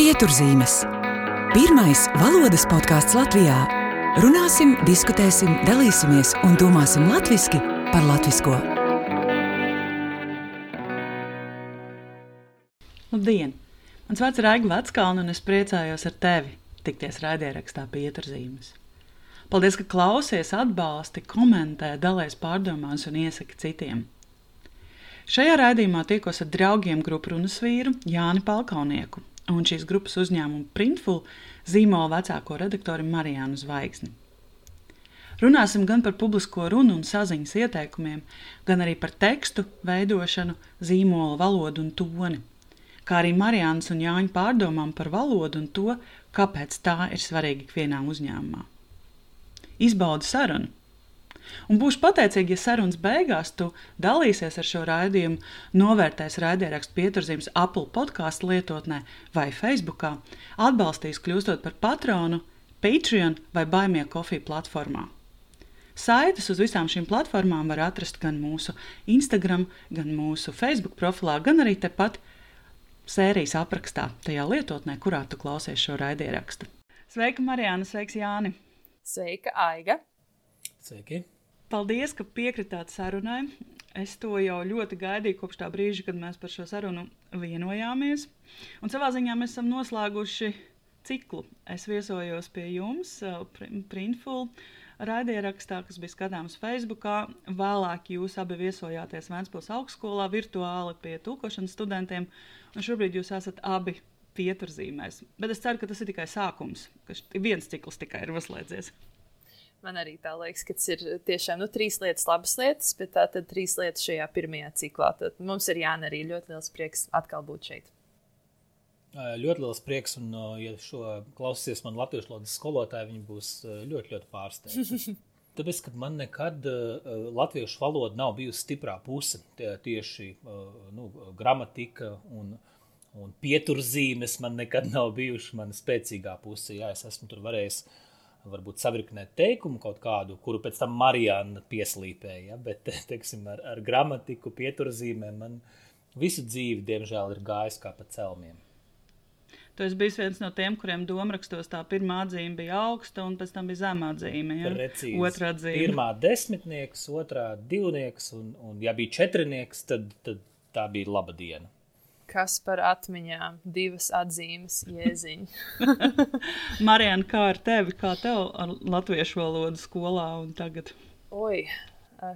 Pieturzīmes. Pirmais valodas podkāsts Latvijā. Runāsim, diskutēsim, dalīsimies un domāsim latviešu par latviešu. Labdien! Mans vārds ir Aiga Veckalna, un es priecājos ar tevi tikties raidierakstā Pieturzīmes. Paldies, ka klausies, atbalsti, komentē, dalās pārdomās un iesaki citiem. Šajā raidījumā tiekos ar draugiem grupu runas vīru Jāni Palkaunieku un šīs grupas uzņēmumu Printful zīmola vecāko redaktoru Marijānu Zvaigzni. Runāsim gan par publisko runu un saziņas ieteikumiem, gan arī par tekstu veidošanu, zīmola valodu un toni, kā arī Marijānas un Jāņa pārdomām par valodu un to, kāpēc tā ir svarīga ikvienā uzņēmumā. Izbaudi sarunu! Un būšu pateicīga, ja sarunas beigās tu dalīsies ar šo raidījumu, novērtēs raidierakstu pieturzīmes Apple podkāstu lietotnē vai Facebookā, atbalstīs kļūstot par patronu, Patreon vai Baimie kofiju platformā. Saites uz visām šīm platformām var atrast gan mūsu Instagram, gan mūsu Facebook profilā, gan arī tepat sērijas aprakstā, tajā lietotnē, kurā tu klausies šo raidierakstu. Sveika, Marijāna! Sveiks, Jāni! Sveika, Aiga! Sveiki! Paldies, ka piekritāt sarunai. Es to jau ļoti gaidīju kopš tā brīža, kad mēs par šo sarunu vienojāmies. Un savā ziņā mēs esam noslēguši ciklu. Es viesojos pie jums, uh, Printful raidierakstā, kas bija skatāms Facebook. Vēlāk jūs abi viesojāties Vēncpils augstskolā virtuāli pie tūkošanas studentiem, un šobrīd jūs esat abi pieturzīmēs. Bet es ceru, ka tas ir tikai sākums, ka viens cikls tikai ir uzslēdzies. Man arī tā liekas, ka tas ir tiešām nu, trīs lietas, labas lietas, bet tā tad trīs lietas šajā pirmajā ciklā. Tad mums ir jāna arī ļoti liels prieks atkal būt šeit. Ļoti liels prieks, un, ja šo klausīsies man latviešu valodas skolotāji, viņi būs ļoti, ļoti pārsteigti. Tāpēc, ka man nekad uh, latviešu valoda nav bijusi stiprā puse. Tie, tieši uh, nu, gramatika un, un pieturzīmes man nekad nav bijuši mana spēcīgā puse. Jā, es esmu tur varējis uh, varbūt savirknēt teikumu kaut kādu, kuru pēc tam Marijāna pieslīpēja. Ja? Bet, teiksim, ar, ar gramatiku, pieturzīmēm man visu dzīvi, diemžēl, ir gājis kā pa celmiem. Tu esi bijis viens no tiem, kuriem domārakstos tā pirmā atzīme bija augsta, un pēc tam bija zemā atzīme. Ja? Precīzi. Otra atzīme. Pirmā desmitnieks, otrā divnieks, un, un ja bija četrnieks, tad, tad tā bija laba diena kas par atmiņām, divas atzīmes, jēziņa. Marijana, kā ar tevi, kā tev ar latviešu valodu skolā un tagad? Oi,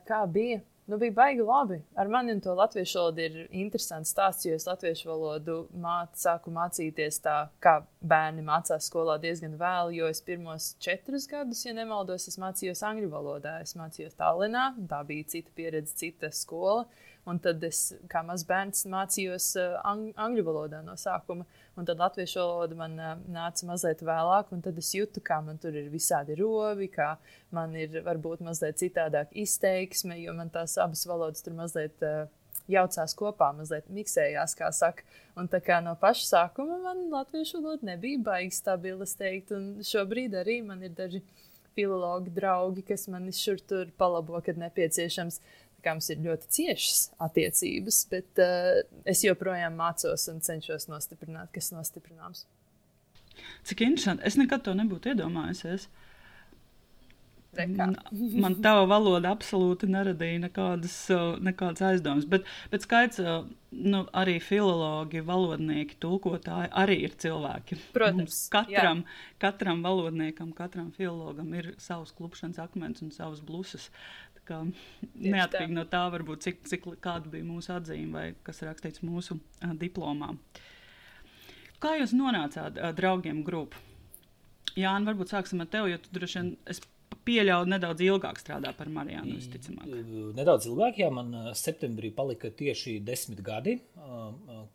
kā bija? Nu, bija baigi labi. Ar mani un to latviešu valodu ir interesants stāsts, jo es latviešu valodu mācu, sāku mācīties tā, kā bērni mācās skolā diezgan vēlu, jo es pirmos četrus gadus, ja nemaldos, es mācījos angļu valodā. Es mācījos Tallinā, tā bija cita pieredze, cita skola. Uh, Un tad es, kā mazs bērns, mācījos uh, ang angļu valodā no sākuma. Un tad latviešu valoda man uh, nāca mazliet vēlāk, un tad es jūtu, kā man tur ir visādi robi, kā man ir varbūt mazliet citādāk izteiksme, jo man tās abas valodas tur mazliet uh, jaucās kopā, mazliet miksējās, kā saka. Un tā kā no paša sākuma man latviešu valoda nebija baigi stabila, es teiktu, un šobrīd arī man ir daži filologi draugi, kas man šur tur palabo, kad nepieciešams mums ir ļoti ciešas attiecības, bet uh, es joprojām mācos un cenšos nostiprināt, kas ir nostiprināms. Cik interesanti. Es nekad to nebūtu iedomājusies. Man, man tā valoda absolūti neradīja nekādas, nekādas aizdomas. Bet, bet skaidrs, nu, arī filologi, valodnieki, tulkotāji arī ir cilvēki. Protams, katram, jā. katram valodniekam, katram filologam ir savs klupšanas akmens un savas blusas. Kā, neatkarīgi tā. no tā, varbūt, cik, cik kāda bija mūsu atzīme vai kas rakstīts mūsu uh, diplomā. Kā jūs nonācāt uh, draugiem grupā? Jā, un varbūt sāksim ar tevi, jo tu droši vien pieļauju nedaudz ilgāk strādā par Marijānu. Nedaudz ilgāk, jā, man septembrī palika tieši desmit gadi,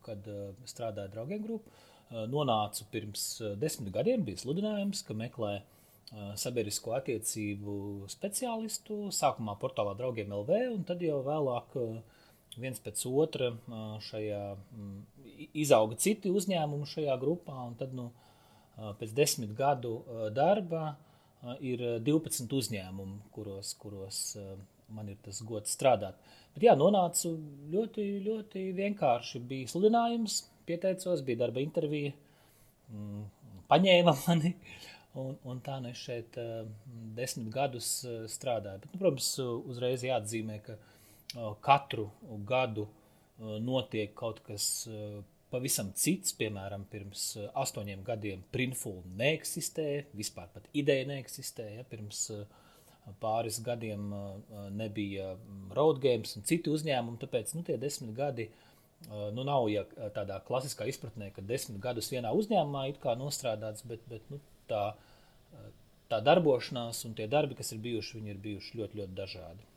kad strādāju draugiem grupā. Nonācu pirms desmit gadiem, bija sludinājums, ka meklēju sabiedrisko attiecību speciālistu, sākumā portālā draugiem LV, un tad jau vēlāk viens pēc otra šajā izauga citi uzņēmumi šajā grupā, un tad nu, pēc desmit gadu darba ir 12 uzņēmumi, kuros, kuros man ir tas gods strādāt. Bet jā, nonācu ļoti, ļoti vienkārši. Bija sludinājums, pieteicos, bija darba intervija, paņēma mani. Un, un tā es šeit uh, desmit gadus uh, strādāju. Bet, nu, protams, uzreiz jāatzīmē, ka uh, katru gadu uh, notiek kaut kas uh, pavisam cits. Piemēram, pirms uh, astoņiem gadiem Printful neeksistēja, vispār pat ideja neeksistēja. Ja, pirms uh, pāris gadiem uh, nebija road games un citi uzņēmumi, tāpēc nu, tie desmit gadi uh, nu, nav ja, tādā klasiskā izpratnē, ka desmit gadus vienā uzņēmumā ir nostrādāts, bet, bet nu, tā, tā darbošanās un tie darbi, kas ir bijuši, ir bijuši ļoti, ļoti dažādi.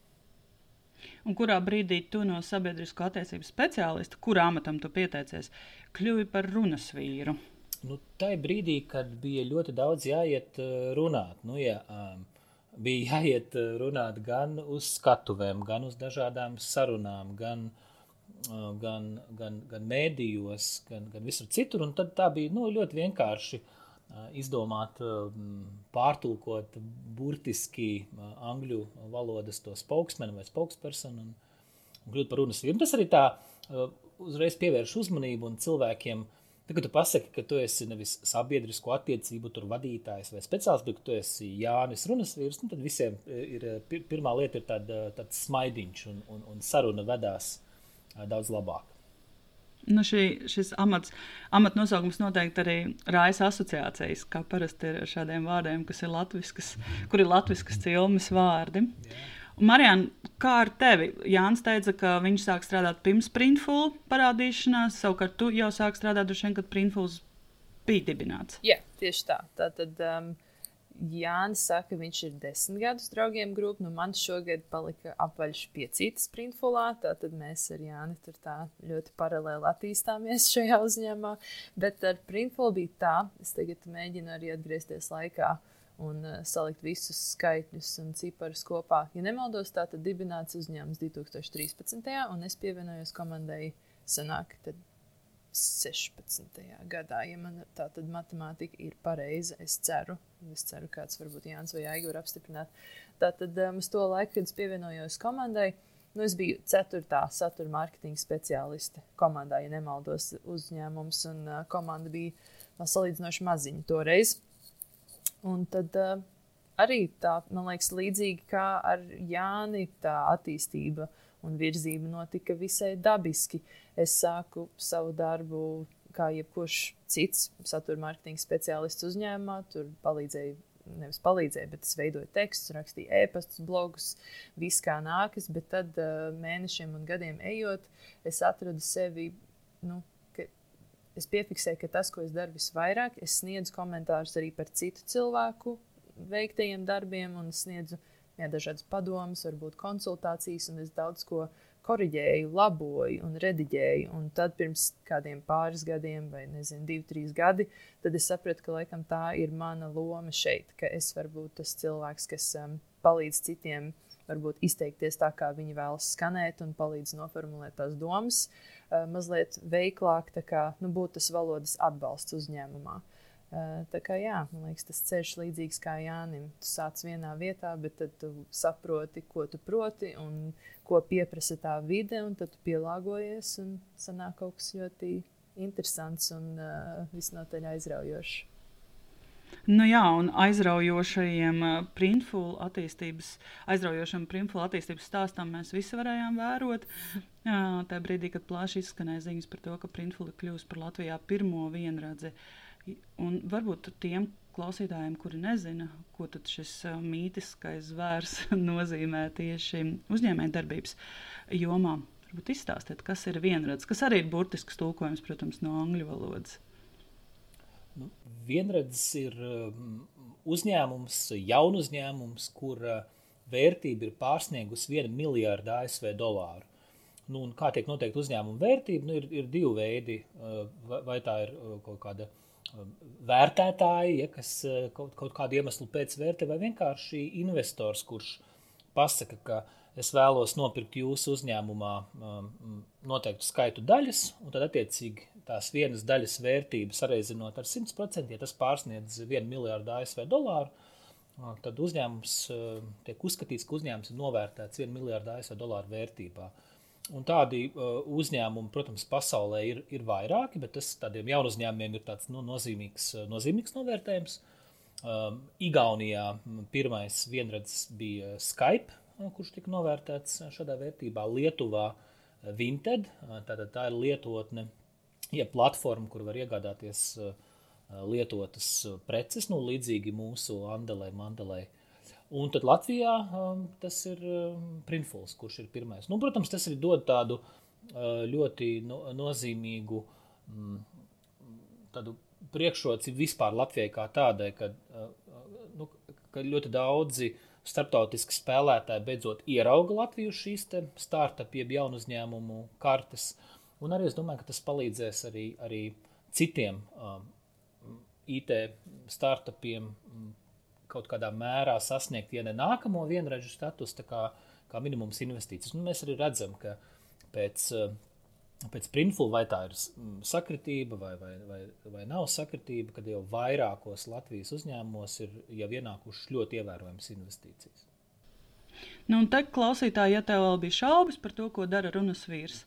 Un kurā brīdī tu no sabiedrisko attiecību speciālista, kurā amatam tu pieteicies, kļuvi par runas vīru? Nu, tā brīdī, kad bija ļoti daudz jāiet runāt. Nu, ja, um, bija jāiet runāt gan uz skatuvēm, gan uz dažādām sarunām, gan, gan, gan, gan mēdījos, gan, gan visur citur. Un tad tā bija nu, ļoti vienkārši uh, izdomāt, pārtulkot burtiski angļu valodas to spokesmenu vai spokespersonu un, un kļūt par runas vīru. Tas arī tā uzreiz pievērš uzmanību un cilvēkiem. Tad, kad tu pasaki, ka tu esi nevis sabiedrisko attiecību vadītājs vai speciālists, bet tu esi Jānis Runas vīrs, nu, tad visiem ir pirmā lieta ir tāda, tāds smaidiņš un, un, un saruna vedās daudz labāk. Nu, šī, šis amats, amata nosaukums noteikti arī raisa asociācijas, kā parasti ir ar šādiem vārdiem, kas ir latviskas, kur ir latviskas cilmes vārdi. Marijāna, kā ar tevi? Jānis teica, ka viņš sāk strādāt pirms Printful parādīšanās, savukārt tu jau sāk strādāt droši vien, kad Printfuls bija dibināts. Jā, tieši tā. Tātad, um, Jānis saka, ka viņš ir desmit gadus draugiem grupā. Nu, man šogad palika apaļš piecītas printfulā. Tātad mēs ar Jāni tur tā ļoti paralēli attīstāmies šajā uzņēmumā. Bet ar printfulu bija tā, es tagad mēģinu arī atgriezties laikā un uh, salikt visus skaitļus un ciparus kopā. Ja nemaldos, tā tad dibināts uzņēmums 2013. un es pievienojos komandai senāk. Tad 16. gadā, ja man tā tad matemātika ir pareiza, es ceru, es ceru, kāds varbūt Jānis vai Aiga var apstiprināt. Tātad um, uz to laiku, kad es pievienojos komandai, nu, es biju ceturtā satura mārketinga speciāliste komandā, ja nemaldos uzņēmums, un uh, komanda bija uh, salīdzinoši maziņa toreiz. Un tad uh, arī tā, man liekas, līdzīgi kā ar Jāni, tā attīstība un virzība notika visai dabiski. Es sāku savu darbu kā jebkurš cits satura mārketinga speciālists uzņēmumā. Tur palīdzēju, nevis palīdzēju, bet es veidoju tekstus, rakstīju e-pastus, blogus, viss kā nākas. Bet tad uh, mēnešiem un gadiem ejot, es atradu sevi. Nu, Es piefiksēju, ka tas, ko es daru visvairāk, es sniedzu komentārus arī par citu cilvēku veiktajiem darbiem, un sniedzu uh, jā, dažādas padomas, varbūt konsultācijas, un es daudz ko korģēju, laboju un rediģēju. Un tad pirms kādiem pāris gadiem, vai nezinu, divi, trīs gadi, tad es sapratu, ka laikam tā ir mana loma šeit, ka es varu būt tas cilvēks, kas um, palīdz citiem. Varbūt izteikties tā, kā viņi vēlas skanēt, un palīdz noformulēt tās domas uh, mazliet veiklāk, tā kā nu, būt tas valodas atbalsts uzņēmumā. Uh, tā kā jā, man liekas, tas ceļš līdzīgs kā Jānim. Tu sāc vienā vietā, bet tad tu saproti, ko tu proti un ko pieprasa tā vide, un tad tu pielāgojies un sanāk kaut kas ļoti interesants un uh, visnotaļ aizraujošs. Nu jā, un aizraujošajiem printfulu attīstības, aizraujošam printfulu attīstības stāstam mēs visi varējām vērot. Tajā brīdī, kad plaši izskanēja ziņas par to, ka printfuli kļūs par Latvijā pirmo vienradzi uh, Un varbūt tiem klausītājiem, kuri nezina, ko šis uh, mītiskais zvērs nozīmē tieši uzņēmējdarbības jomā, varbūt izstāstiet, kas ir vienrads, kas arī ir burtisks tulkojums, protams, no angļu valodas. Nu, vienradzis ir um, uzņēmums, jaunu uzņēmums, kur uh, vērtība ir pārsniegusi 1 miljardu ASV dolāru. Nu, kā tiek noteikta uzņēmuma vērtība, nu, ir, ir divi veidi. Vai, vai tā ir kaut kāda uh, vērtētāji, ja, kas eh, kaut, kaut kādu iemeslu pēc vērtē, vai vienkārši investors, kurš pasaka, ka es vēlos nopirkt jūsu uzņēmumā um, noteiktu skaitu daļas, un tad attiecīgi tās vienas daļas vērtības sareizinot ar 100%, ja tas pārsniedz 1 miljārdu ASV dolāru, uh, tad uzņēmums uh, tiek uzskatīts, ka uzņēmums ir novērtēts 1 miljārdu ASV dolāru vērtībā. Un tādi uh, uzņēmumi, protams, pasaulē ir, ir vairāki, bet tas tādiem jaunu uzņēmumiem ir tāds nu, nozīmīgs, nozīmīgs novērtējums. Um, Igaunijā pirmais vienredzes bija Skype, kurš tika novērtēts šādā vērtībā. Lietuvā Vinted, tātad tā ir lietotne, ja platforma, kur var iegādāties lietotas preces, nu, līdzīgi mūsu Andelē, Mandelē. Uh, Un tad Latvijā um, tas ir um, Printfuls, kurš ir pirmais. Nu, protams, tas arī dod tādu uh, ļoti no, nozīmīgu um, priekšroci vispār Latvijai kā tādai, kad, uh, nu, ka ļoti daudzi starptautiski spēlētāji beidzot ierauga Latviju šīs startup, jeb jaunu uzņēmumu kartes. Un arī es domāju, ka tas palīdzēs arī, arī citiem um, IT startupiem kaut kādā mērā sasniegt, ja ne nākamo vienreizēju statusu, kā, kā minimums investīcijas. Nu, mēs arī redzam, ka pēc, eh, pēc Printful vai tā ir sakritība vai, vai, vai, vai nav sakritība, kad jau vairākos Latvijas uzņēmumos ir jau ienākušas ļoti ievērojamas investīcijas. Nu, un te klausītāji, ja tev vēl bija šaubas par to, ko dara runas vīrs,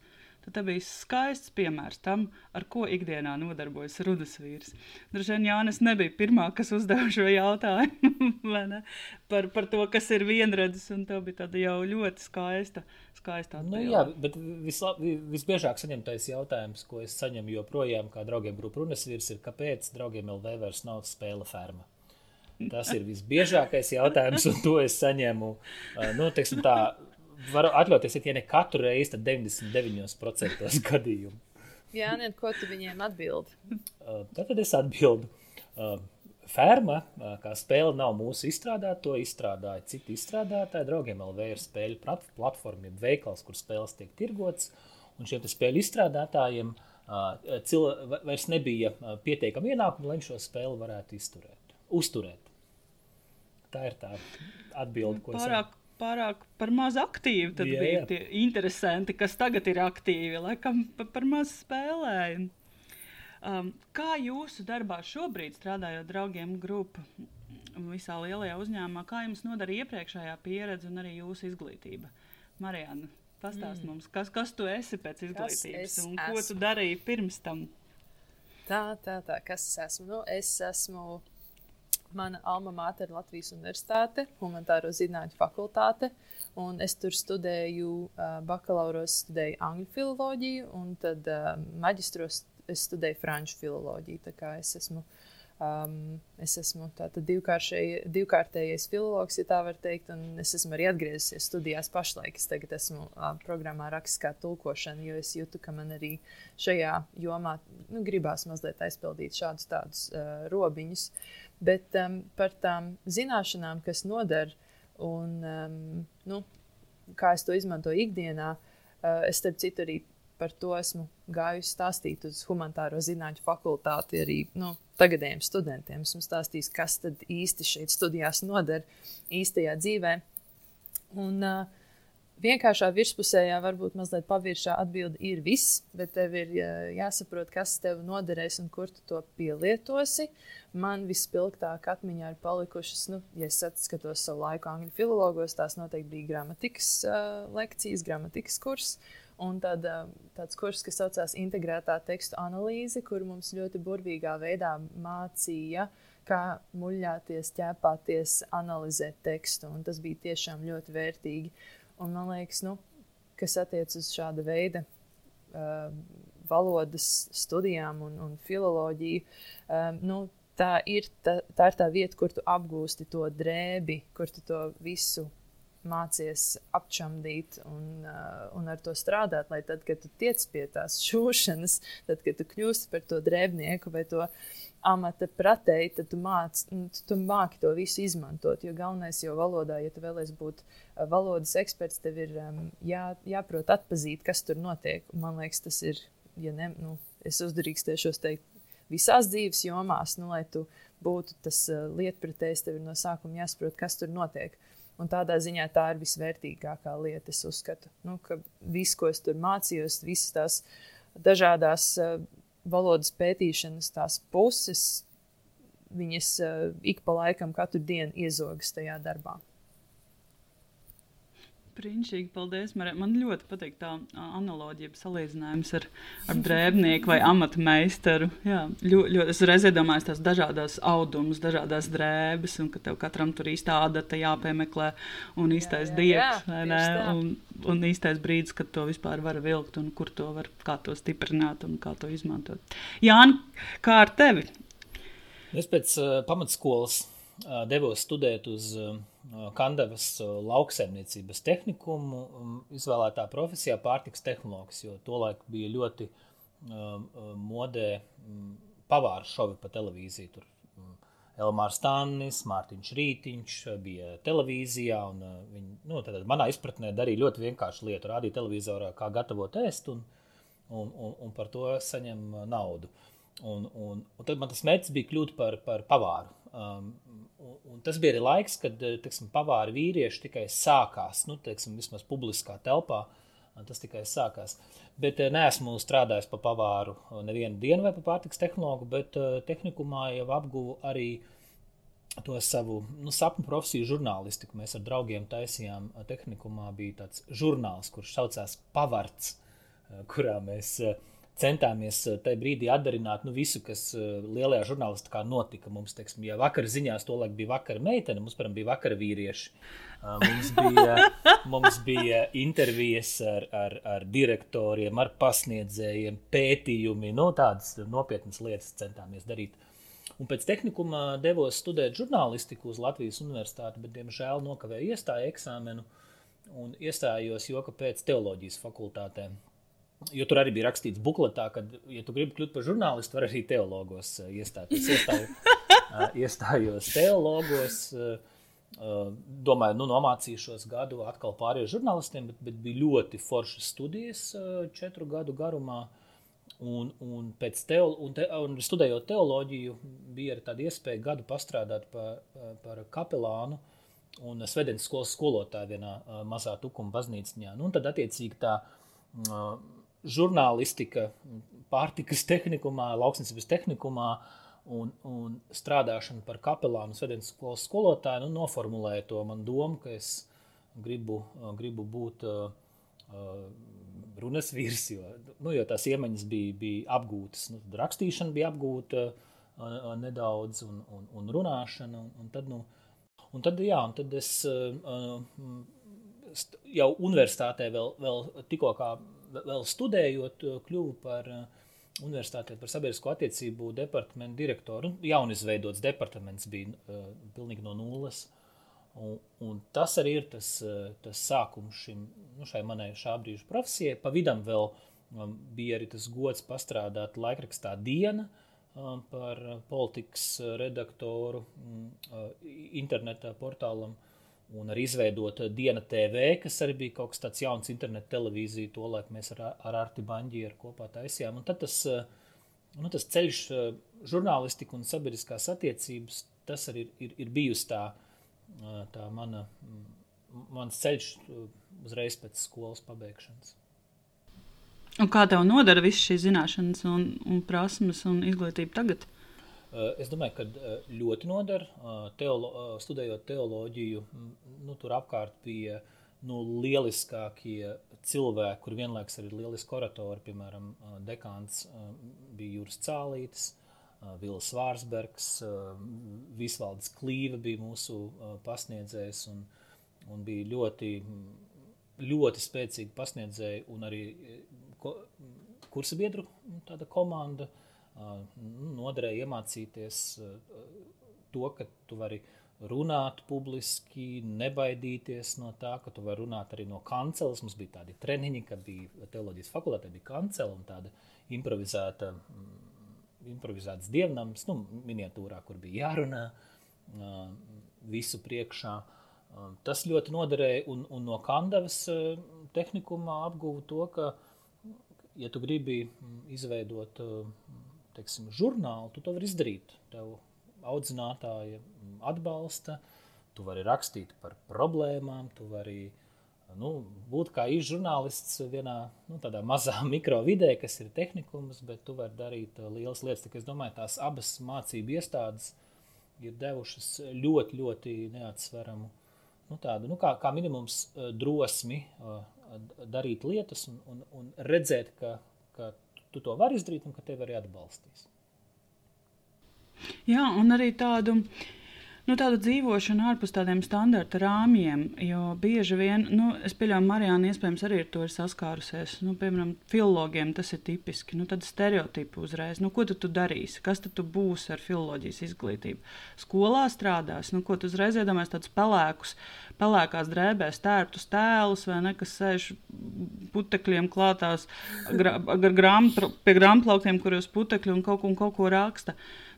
tad tā bija skaists piemērs tam, ar ko ikdienā nodarbojas rudas vīrs. Droši vien Jānis nebija pirmā, kas uzdeva šo jautājumu par, par to, kas ir vienredzes, un tev bija tāda jau ļoti skaista. skaista nu, jā, bet visla, visbiežāk saņemtais jautājums, ko es saņemu joprojām, kā draugiem grupu runas vīrs, ir, kāpēc draugiem LV vairs nav spēle ferma. Tas ir visbiežākais jautājums, un to es saņēmu nu, tā, varu atļauties, ja ne katru reizi, tad 99% gadījumu. Jā, nē, ko tu viņiem atbildi? Uh, tad, tad es atbildu. Uh, Ferma, uh, kā spēle, nav mūsu izstrādāta. To izstrādāja citi izstrādātāji. Draugiem LV ir spēļu platforma, jeb veikals, kur spēles tiek tirgotas. Un šiem spēļu izstrādātājiem cil, vairs nebija pietiekami ienākumi, lai šo spēli varētu izturēt, uzturēt. Tā ir tā atbilde, ko es pārāk par maz aktīvi. Tad jā, bija jā. tie interesanti, kas tagad ir aktīvi, laikam par, par maz spēlēju. Um, kā jūsu darbā šobrīd strādājot draugiem grupu visā lielajā uzņēmumā, kā jums nodara iepriekšējā pieredze un arī jūsu izglītība? Marijāna, pastāst mm. mums, kas, kas tu esi pēc izglītības un esmu? ko tu darīji pirms tam? Tā, tā, tā, kas es esmu? Nu, es esmu Mana alma mater ir Latvijas Universitāte, Humanitāro zinātņu fakultāte. Es tur studēju, uh, bakalauros studēju angļu filoloģiju, un tad uh, maģistros es studēju franču filoloģiju. Tā kā es esmu, um, es esmu divkārtējais filologs, ja tā var teikt, un es esmu arī atgriezies studijās pašlaik. Es tagad esmu uh, programmā rakstiskā tulkošana, jo es jūtu, ka man arī šajā jomā nu, gribās mazliet aizpildīt šādus tādus uh, robiņus. Bet um, par tām zināšanām, kas noder un um, nu, kā es to izmantoju ikdienā, uh, es starp citu arī par to esmu gājusi stāstīt uz humanitāro zinātņu fakultāti arī nu, tagadējiem studentiem. Esmu stāstījis, kas tad īsti šeit studijās noder īstajā dzīvē. Un, uh, vienkāršā virspusējā, varbūt mazliet paviršā atbilde ir viss, bet tev ir jāsaprot, kas tev noderēs un kur tu to pielietosi. Man vispilgtāk atmiņā ir palikušas, nu, ja es skatos savu laiku angļu filologos, tās noteikti bija gramatikas uh, lekcijas, gramatikas kurs. Un tad, uh, tāds kurs, kas saucās Integrētā tekstu analīze, kur mums ļoti burvīgā veidā mācīja, kā muļķāties, ķēpāties, analizēt tekstu. Un tas bija tiešām ļoti vērtīgi. Un man liekas, nu, kas attiecas uz šāda veida uh, valodas studijām un, un filoloģiju, um, nu, tā, ir tā, tā ir tā vieta, kur tu apgūsti to drēbi, kur tu to visu mācies apčamdīt un, uh, un ar to strādāt, lai tad, kad tu tiec pie tās šūšanas, tad, kad tu kļūsi par to drēbnieku vai to amata pratēji, tad tu, māc, nu, tu māki to visu izmantot. Jo galvenais jau valodā, ja tu vēlēsies būt uh, valodas eksperts, tev ir um, jā, jāprot atpazīt, kas tur notiek. Man liekas, tas ir, ja ne, nu, es uzdrīkstēšos teikt, visās dzīves jomās, nu, lai tu būtu tas uh, lietpratējs, tev ir no sākuma jāsaprot, kas tur notiek. Un tādā ziņā tā ir visvērtīgākā lieta, es uzskatu. Nu, viss, ko es tur mācījos, visas tās dažādas uh, valodas pētīšanas tās puses, viņas uh, ik pa laikam katru dienu iezogas tajā darbā. Brīnišķīgi, paldies. Marē. Man ļoti patīk tā analoģija, salīdzinājums ar, ar drēbnieku vai amata meistaru. Jā, ļoti, ļoti, es reizē domāju, tās dažādas audumus, dažādas drēbes, un ka tev katram tur īstā adata jāpiemeklē un īstais diegs? Un, un īstais brīdis, kad to vispār var vilkt un kur to var, kā to stiprināt un kā to izmantot. Jāni, kā ar tevi? Es pēc uh, pamatskolas uh, devos studēt uz uh, Kandavas lauksaimniecības tehnikumu, um, izvēlētā profesijā pārtiks tehnoloģis, jo tolaik bija ļoti modē um, pavāru šovi pa televīziju. Tur um, Elmārs Stānis, Mārtiņš Rītiņš bija televīzijā, viņi, nu, tad manā izpratnē darīja ļoti vienkāršu lietu. Rādīja televizorā, kā gatavot ēst, un, un, un, un par to saņem naudu. Un, un, un tad man tas mērķis bija kļūt par, par pavāru. Um, un, un tas bija arī laiks, kad eh, teksim, pavāri vīrieši tikai sākās, nu, teiksim, vismaz publiskā telpā. Tas tikai sākās. Bet eh, neesmu strādājis par pavāru eh, nevienu dienu vai par pārtiks tehnologu, bet tehnikumā jau apguvu arī to savu nu, sapņu profesiju žurnālistiku. Mēs ar draugiem taisījām tehnikumā, bija tāds žurnāls, kurš saucās Pavarts, kurā mēs uh, centāmies eh, tajā brīdī atdarināt nu, visu, kas eh, lielajā žurnālistikā notika. Mums, teiksim, ja vakar ziņās to laiku bija vakar meitene, mums, piemēram, bija vakar vīrieši. Eh, mums bija, mums bija intervijas ar, ar, ar direktoriem, ar pasniedzējiem, pētījumi, no nu, tādas nopietnas lietas centāmies darīt. Un pēc tehnikuma devos studēt žurnālistiku uz Latvijas Universitāti, bet, diemžēl, nokavēju iestāju eksāmenu un iestājos joka pēc teoloģijas fakultātēm. Jo tur arī bija rakstīts bukletā, ka, ja tu gribi kļūt par žurnālistu, var arī teologos uh, iestāties. Iestāju, uh, iestājos teologos, uh, domāju, nu, nomācīšos gadu atkal pārējiem žurnālistiem, bet, bet bija ļoti foršas studijas četru gadu garumā. Un, un, teolo, un, te, un studējot teoloģiju, bija arī tāda iespēja gadu pastrādāt par, par kapelānu un Svedens skolas skolotāju vienā mazā tukuma baznīciņā. Nu, tad, attiecīgi, tā žurnālistika, pārtikas tehnikumā, lauksnesības tehnikumā un, un strādāšana par kapelānu Svedens skolas skolotāju nu, noformulēja to man domu, ka es gribu, gribu būt uh, runas vīrs, jo, nu, jo tās iemaņas bija, bija apgūtas. Nu, rakstīšana bija apgūta uh, nedaudz un, un, un runāšana. Un, un tad, nu, un tad, jā, un tad es uh, jau universitātē vēl, vēl tikko kā vēl studējot, kļuvu par universitātē par sabiedrisko attiecību departamentu direktoru. Jaunizveidots departaments bija uh, pilnīgi no nulles. Un, un tas arī ir tas, tas sākums šim, nu, šai manai šā brīža profesijai. Pa vidam vēl um, bija arī tas gods pastrādāt laikrakstā Diena um, par politikas redaktoru um, uh, interneta portālam uh, un arī izveidot Diena TV, kas arī bija kaut kas tāds jauns internetu televīzija, to laiku mēs ar, ar Arti Banģieru kopā taisījām. Un tad tas, nu, tas ceļš žurnālistika un sabiedriskās attiecības, tas arī ir, ir, ir bijusi tā, tā mana, mans ceļš uzreiz pēc skolas pabeigšanas. Un kā tev nodara visas šīs zināšanas un, un prasmes un izglītība tagad? Eh, es domāju, ka eh, ļoti noder. Eh, teolo, studējot teoloģiju, nu, tur apkārt bija nu, lieliskākie cilvēki, kur vienlaikus arī ir lieliski oratori. Piemēram, dekāns bija Juris Cālītis, Vils Vārsbergs, Visvalds Klīva bija mūsu pasniedzējs un, un bija ļoti, ļoti spēcīgi pasniedzēji un arī kursa biedru komanda. Uh, Nu, noderēja iemācīties to, ka tu vari runāt publiski, nebaidīties no tā, ka tu vari runāt arī no kanceles. Mums bija tādi treniņi, kad bija teoloģijas fakultāte, bija kancela un tāda improvizēta, improvizēts dievnams, nu, miniatūrā, kur bija jārunā visu priekšā. Tas ļoti noderēja, un, un no Kandavas tehnikumā apguvu to, ka, ja tu gribi izveidot teiksim, žurnālu, tu to vari izdarīt. Tev audzinātāja atbalsta, tu vari rakstīt par problēmām, tu vari nu, būt kā īsts žurnālists vienā nu, mazā mikrovidē, kas ir tehnikums, bet tu vari darīt uh, lielas lietas. Tā, es domāju, tās abas mācību iestādes ir devušas ļoti, ļoti neatsveramu nu, tādu, nu, kā, kā minimums drosmi darīt lietas un, un, un redzēt, ka, ka tu to vari izdarīt un ka tevi arī atbalstīs. Jā, un arī tādu nu, tādu dzīvošanu ārpus tādiem standarta rāmjiem. Jo bieži vien, nu, es pieļauju, Marijāna iespējams arī ar to ir saskārusies. Nu, piemēram, filologiem tas ir tipiski. Nu, tad stereotipi uzreiz. Nu, ko tu, tu darīsi? Kas tu, tu būsi ar filoloģijas izglītību? Skolā strādās, nu, ko tu uzreiz iedomājies tādus pelēkus, pelēkās drēbēs tērptus tēlus vai ne, kas sēž putekļiem klātās gra, grām, pie grāmatplauktiem, kuros putekļi un kaut, un kaut ko raksta.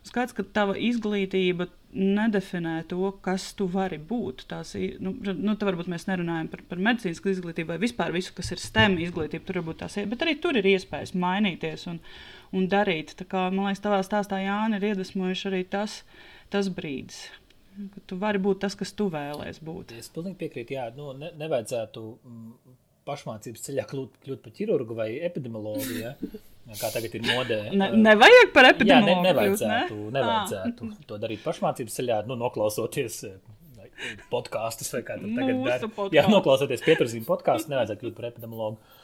Skaidrs, ka tava izglītība nedefinē to, kas tu vari būt. Tās, nu, nu, varbūt mēs nerunājam par, par medicīnas izglītību vai vispār visu, kas ir STEM izglītība. Tur varbūt tās ir, bet arī tur ir iespējas mainīties un, un darīt. Tā kā, man liekas, tavā stāstā Jānis ir iedvesmojuši arī tas, tas brīdis. Tu vari būt tas, kas tu vēlēsies būt. Es pilnīgi piekrītu. Jā, nu, ne, nevajadzētu mm, pašmācības ceļā kļūt, kļūt par ķirurgu vai epidemiologu. Ja? Kā tagad ir modē. Ne, nevajag par epidemiologu. Jā, ne, nevajadzētu, ne? nevajadzētu ah. to darīt pašmācības ceļā, nu, noklausoties podkāstus vai kā tur tagad dara. Jā, noklausoties pieturzīm podkāstu, nevajadzētu kļūt par epidemiologu.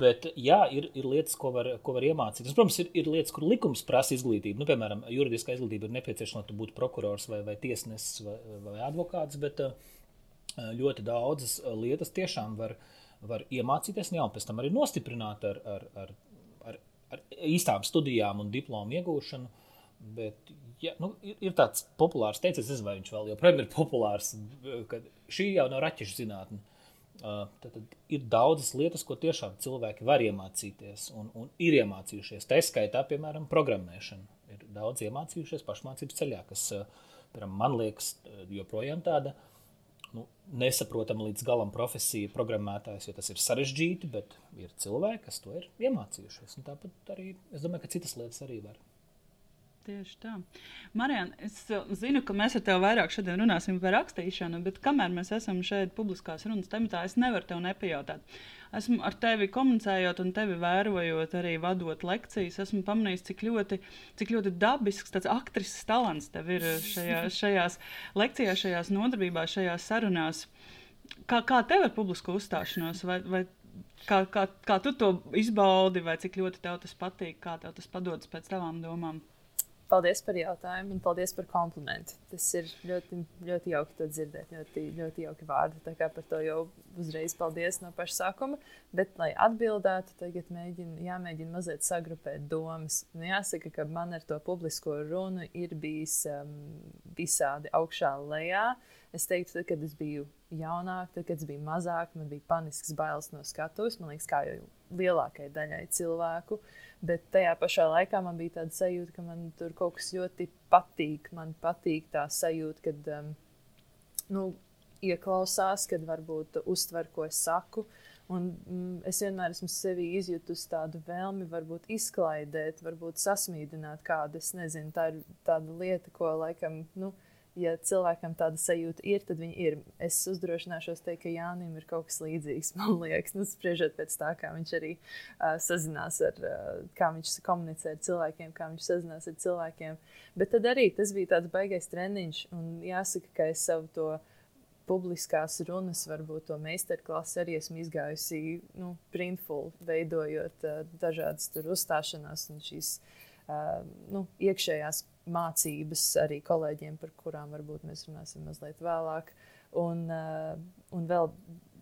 Bet, jā, ir, ir lietas, ko var, ko var iemācīties. Protams, ir, ir lietas, kur likums prasa izglītību. Nu, piemēram, juridiskā izglītība ir nepieciešama, lai tu būtu prokurors vai, vai tiesnesis vai, vai advokāts. Bet ļoti daudzas lietas tiešām var, var iemācīties, jā, un pēc tam arī nostiprināt ar, ar, ar ar īstām studijām un diplomu iegūšanu. Bet ja, nu, ir, ir tāds populārs teiciens, nezinu, vai viņš vēl joprojām ir populārs, ka šī jau nav raķešu zinātne. Uh, tad, tad ir daudzas lietas, ko tiešām cilvēki var iemācīties un, un ir iemācījušies. Tā skaitā, piemēram, programmēšana. Ir daudz iemācījušies pašmācības ceļā, kas, piemēram, man liekas, joprojām tāda uh, nu, nesaprotama līdz galam profesija, programmētājs, jo tas ir sarežģīti, bet ir cilvēki, kas to ir iemācījušies. Un tāpat arī es domāju, ka citas lietas arī var. Tieši tā. Marijana, es zinu, ka mēs ar tevi vairāk šodien runāsim par rakstīšanu, bet kamēr mēs esam šeit publiskās runas tematā, es nevaru tev nepajautāt. Esmu ar tevi komunicējot un tevi vērojot, arī vadot lekcijas, esmu pamanījis, cik ļoti, cik ļoti dabisks tāds aktrises talants tev ir šajā, šajās lekcijās, šajās nodarbībās, šajās sarunās. Kā, kā tev ar publisku uzstāšanos? Vai, vai kā, kā, kā tu to izbaudi, vai cik ļoti tev tas patīk, kā tev tas padodas pēc tavām domām? Paldies par jautājumu un paldies par komplimentu. Tas ir ļoti, ļoti jauki to dzirdēt, ļoti, ļoti jauki vārdi. Tā kā par to jau uzreiz paldies no paša sākuma. Bet, lai atbildētu, tagad mēģinu, jāmēģina mazliet sagrupēt domas. Nu, jāsaka, ka man ar to publisko runu ir bijis um, visādi augšā lejā. Es teiktu, tad, kad es biju jaunāka, tad, kad es biju mazāka, man bija panisks bailes no skatuves. Man liekas, kā jau lielākajai daļai cilvēku. Bet tajā pašā laikā man bija tāda sajūta, ka man tur kaut kas ļoti patīk. Man patīk tā sajūta, kad um, nu, ieklausās, kad varbūt uztver, ko es saku. Un, mm, es vienmēr esmu sevi izjutusi tādu vēlmi, varbūt izklaidēt, varbūt sasmīdināt kādu. Es nezinu, tā ir tāda lieta, ko laikam. Nu, ja cilvēkam tāda sajūta ir, tad viņi ir. Es uzdrošināšos teikt, ka Jānis ir kaut kas līdzīgs. Man liekas, nu, spriežot pēc tā, kā viņš arī uh, sazinās ar, uh, kā viņš komunicē ar cilvēkiem, kā viņš sazinās ar cilvēkiem. Bet tad arī tas bija tāds baisais treniņš. Un jāsaka, ka es savu to publiskās runas, varbūt to meistarklasi arī esmu izgājusi nu, printful, veidojot uh, dažādas uzstāšanās un šīs uh, nu, iekšējās mācības arī kolēģiem, par kurām varbūt mēs runāsim mazliet vēlāk. Un, uh, un vēl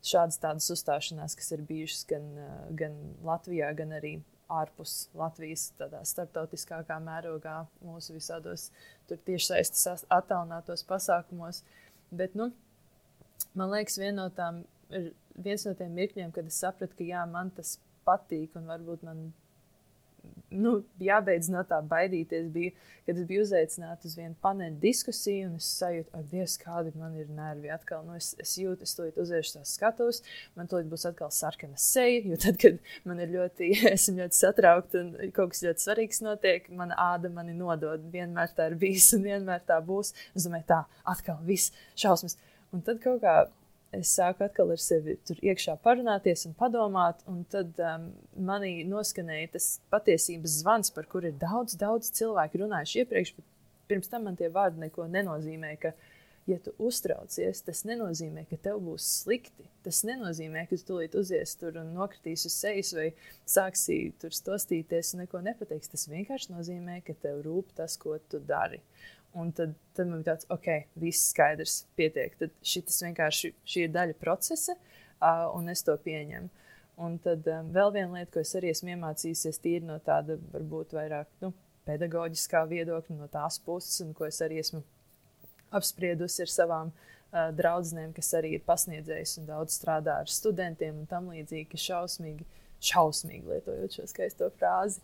šādas tādas uzstāšanās, kas ir bijušas gan, uh, gan Latvijā, gan arī ārpus Latvijas, tādā starptautiskākā mērogā, mūsu visādos tiešsaistes attālinātos pasākumos. Bet, nu, man liekas, viena no tām viens no tiem mirkļiem, kad es sapratu, ka jā, man tas patīk un varbūt man nu, jābeidz no tā baidīties. Bija, kad es biju uzaicināta uz vienu paneļa diskusiju, un es sajūtu, ak, Dievs, kādi man ir nervi. Atkal, nu, es, es jūtu, es to uziešu tās skatos, man to būs atkal sarkana seja. Jo tad, kad man ir ļoti, esmu ļoti satraukta un kaut kas ļoti svarīgs notiek, mana āda mani nodod. Vienmēr tā ir bijis un vienmēr tā būs. Es domāju, tā, atkal viss šausmas. Un tad kaut kā es sāku atkal ar sevi tur iekšā parunāties un padomāt, un tad um, manī noskanēja tas patiesības zvans, par kuru ir daudz, daudz cilvēku runājuši iepriekš, pirms tam man tie vārdi neko nenozīmē. Ka, ja tu uztraucies, tas nenozīmē, ka tev būs slikti. Tas nenozīmē, ka tu tūlīt uzies tur un nokritīs uz sejas vai sāksi tur stostīties un neko nepateiks. Tas vienkārši nozīmē, ka tev rūp tas, ko tu dari. Un tad, tad man bija tāds, ok, viss skaidrs, pietiek. Tad šis vienkārši šī ir daļa procesa, uh, un es to pieņemu. Un tad um, vēl viena lieta, ko es arī esmu iemācījusies, tīri no tāda varbūt vairāk nu, pedagoģiskā viedokļa, no tās puses, un ko es arī esmu apspriedusi ar savām uh, draudzenēm, kas arī ir pasniedzējas un daudz strādā ar studentiem un tam līdzīgi, ka šausmīgi, šausmīgi lietojot šo skaisto frāzi.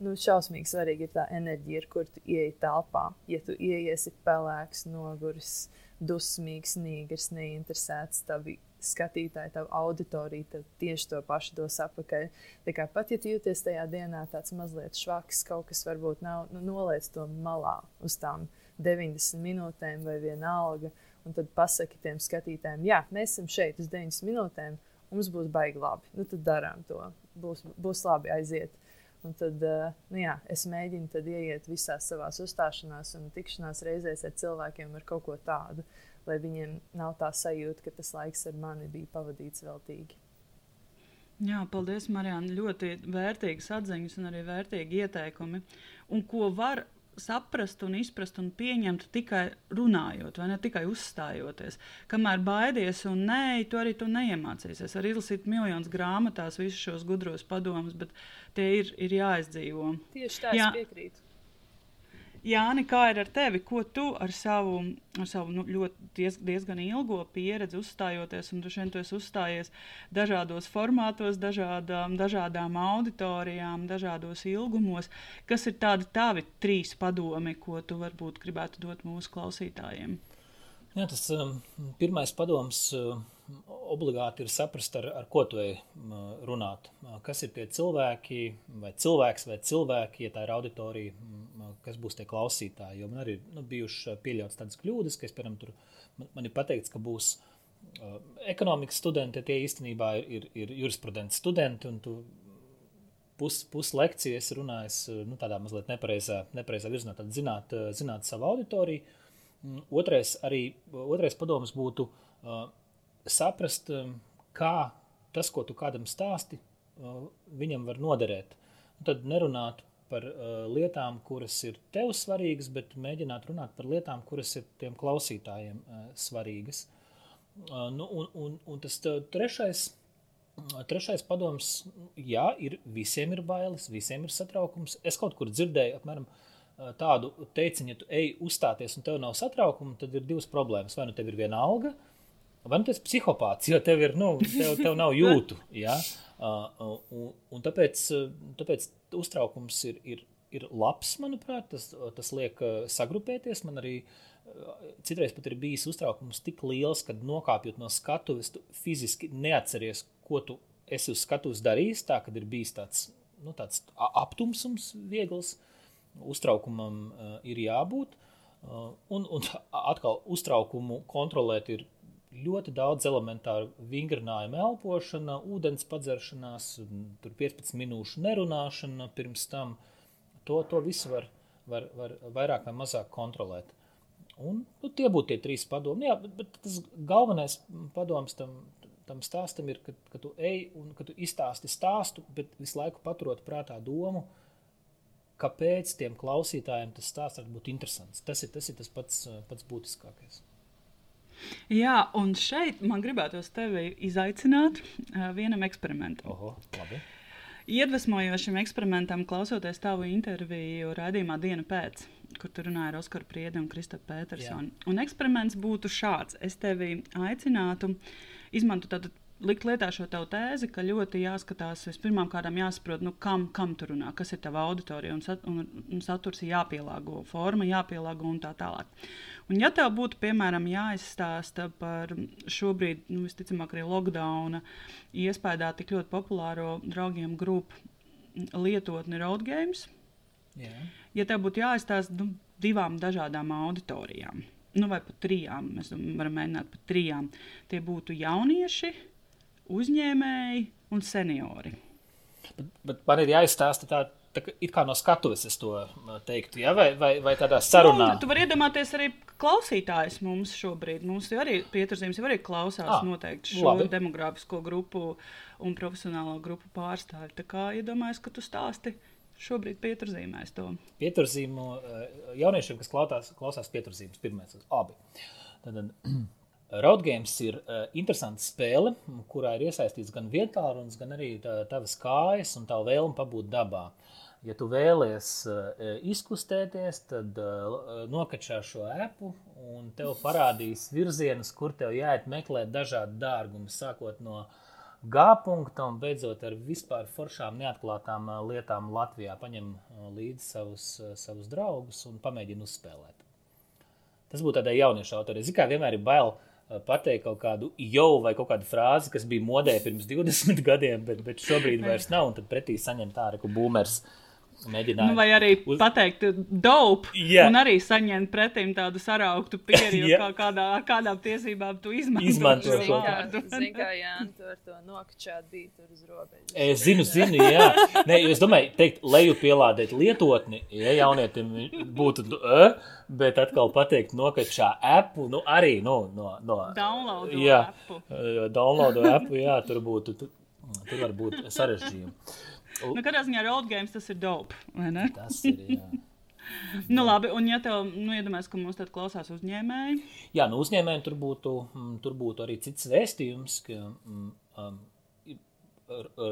Nu, šausmīgi svarīgi ir tā enerģija, ar kur tu ieeji telpā. Ja tu ieiesi pelēks, noguris, dusmīgs, nīgrs, neinteresēts, tavi skatītāji, tavu auditoriju, tev tieši to pašu dos atpakaļ. Tā kā pat ja jūties tajā dienā tāds mazliet švaks, kaut kas varbūt nav, nu, noliec to malā uz tām 90 minūtēm vai vienalga. Un tad pasaki tiem skatītājiem, jā, mēs esam šeit uz 90 minūtēm, mums būs baigi labi. Nu, tad darām to. Būs, būs labi aiziet. Un tad uh, nu jā, es mēģinu ieiet visās savās uzstāšanās un tikšanās reizēs ar cilvēkiem ar kaut ko tādu, lai viņiem nav tā sajūta, ka tas laiks ar mani bija pavadīts veltīgi. Jā, paldies, Marijāna. Ļoti vērtīgas atziņas un arī vērtīgi ieteikumi. Un ko var saprast un izprast un pieņemt tikai runājot, vai ne tikai uzstājoties. Kamēr baidies un nē, tu arī to neiemācīsies. Var izlasīt miljonus grāmatās visus šos gudros padomus, bet tie ir, ir jāizdzīvo. Tieši tā, es piekrītu. Jāni, kā ir ar tevi? Ko tu ar savu, ar savu nu, ļoti diez, diezgan ilgo pieredzi uzstājoties, un tu esi uzstājies dažādos formātos, dažādām, dažādām auditorijām, dažādos ilgumos. Kas ir tādi tavi trīs padomi, ko tu varbūt gribētu dot mūsu klausītājiem? Jā, tas um, pirmais padoms. Uh, obligāti ir saprast, ar, ar ko tu ej runāt. Kas ir tie cilvēki, vai cilvēks, vai cilvēki, ja tā ir auditorija, kas būs tie klausītāji. Jo man arī ir nu, bijušas pieļautas tādas kļūdas, ka piemēram, tur, man, man ir pateikts, ka būs ekonomikas studenti, tie īstenībā ir, ir jurisprudences studenti. Pusi pus lekcijas runājas nu, tādā mazliet nepareizā, nepareizā virzienā, tad zināt, zināt savu auditoriju. Otrais, arī, otrais padoms būtu uh, saprast, um, kā tas, ko tu kādam stāsti, uh, viņam var noderēt. Un tad nerunāt par uh, lietām, kuras ir tev svarīgas, bet mēģināt runāt par lietām, kuras ir tiem klausītājiem uh, svarīgas. Nu, un, un, un tas trešais, trešais padoms, jā, ir visiem ir bailes, visiem ir satraukums. Es kaut kur dzirdēju, apmēram tādu teicienu, ja tu ej uzstāties un tev nav satraukuma, tad ir divas problēmas. Vai nu tev ir viena alga, uh, Vai nu tas ir psihopāts, jo tev, ir, nu, tev, tev nav jūtu. Ja? Uh, un, un tāpēc, tāpēc uztraukums ir, ir, ir labs, manuprāt. Tas, tas liek sagrupēties. Man arī citreiz pat ir bijis uztraukums tik liels, ka nokāpjot no skatuves, tu fiziski neatceries, ko tu esi uz skatuves darījis. Tā kad ir bijis tāds, nu, tāds aptumsums, viegls. Uztraukumam uh, ir jābūt. Uh, un, un atkal uztraukumu kontrolēt ir ļoti daudz elementāru vingrinājumu, elpošana, ūdens padzeršanās, tur 15 minūšu nerunāšana pirms tam. To, to visu var, var, var vairāk vai mazāk kontrolēt. Un, nu, tie būtu tie trīs padomi. Jā, bet, bet tas galvenais padoms tam, tam stāstam ir, ka, ka tu ej un ka tu izstāsti stāstu, bet visu laiku paturot prātā domu, kāpēc tiem klausītājiem tas stāsts var būt interesants. Tas ir tas, ir tas pats, pats būtiskākais. Jā, un šeit man gribētu tevi izaicināt uh, vienam eksperimentam. Oho, labi. Iedvesmojošam eksperimentam, klausoties tavu interviju raidījumā Diena pēc, kur tu runāji ar Oskaru Priedu un Kristofru Petersonu. Un eksperiments būtu šāds. Es tevi aicinātu izmantot tādu likt lietā šo tavu tēzi, ka ļoti jāskatās, vispirmām kādām jāsaprot, nu, kam, kam tu runā, kas ir tava auditorija, un, sat, un, un saturs ir jāpielāgo, forma jāpielāgo un tā tālāk. Un, ja tev būtu, piemēram, jāizstāsta par šobrīd, nu, visticamāk, arī lockdowna iespējā tik ļoti populāro draugiem grupu lietotni Road Games, yeah. ja tev būtu jāizstāsta nu, divām dažādām auditorijām. Nu, vai pat trijām. Mēs varam mēģināt pat trijām. Tie būtu jaunieši, uzņēmēji un seniori. Bet, bet man ir jāizstāsta tā tā, kā no skatuves es to teiktu, ja? vai, vai, vai tādā sarunā. Nu, tu vari iedomāties arī klausītājs mums šobrīd. Mums jau arī pieturzīmes jau arī klausās ah, noteikti šo labi. demogrāfisko grupu un profesionālo grupu pārstāvi. Tā kā iedomājas, ka tu stāsti šobrīd pieturzīmēs to. Pieturzīmu jauniešiem, kas klausās, klausās pieturzīmes pirmais, abi. Tad, tad, Road Games ir uh, interesanta spēle, kurā ir iesaistīts gan vietārunis, gan arī tā, tavas kājas un tā vēlme pabūt dabā. Ja tu vēlies uh, izkustēties, tad uh, nokačā šo epu un tev parādīs virzienus, kur tev jāiet meklēt dažādi dārgumi, sākot no G punkta un beidzot ar vispār foršām neatklātām lietām Latvijā. Paņem līdzi savus, savus draugus un pamēģina uzspēlēt. Tas būtu tādai jauniešu autorai. Zini, kā vienmēr ir bail uh, pateikt kaut kādu jau vai kaut kādu frāzi, kas bija modē pirms 20 gadiem, bet, bet šobrīd vairs nav. Un tad pretī saņemt tā, ka boomers mēģināja. Nu, vai arī uz... pateikt, dope, yeah. un arī saņemt pretim tādu sarauktu pieru, yeah. kā kādā, ar kādām tiesībām tu izmanto, izmanto šo vārdu. Zini, kā Jānis to ar to nokačāt bija tur uz robežas. Es zinu, zinu, jā. Nē, es domāju, teikt, leju pielādēt lietotni, ja jaunietim būtu. Uh, Bet atkal pateikt, nokačā appu, nu arī nu, no, no downloadu jā, appu. Downloadu appu, jā, tur būtu, tur, tur var būt sarežģījumi. Nu, kādā ziņā road games tas ir dope? Tas ir, jā. nu, labi, un ja tev, nu, iedomājies, ka mums tad klausās uzņēmēji. Jā, nu, uzņēmējiem tur būtu, mm, tur būtu arī cits vēstījums, ka um, um,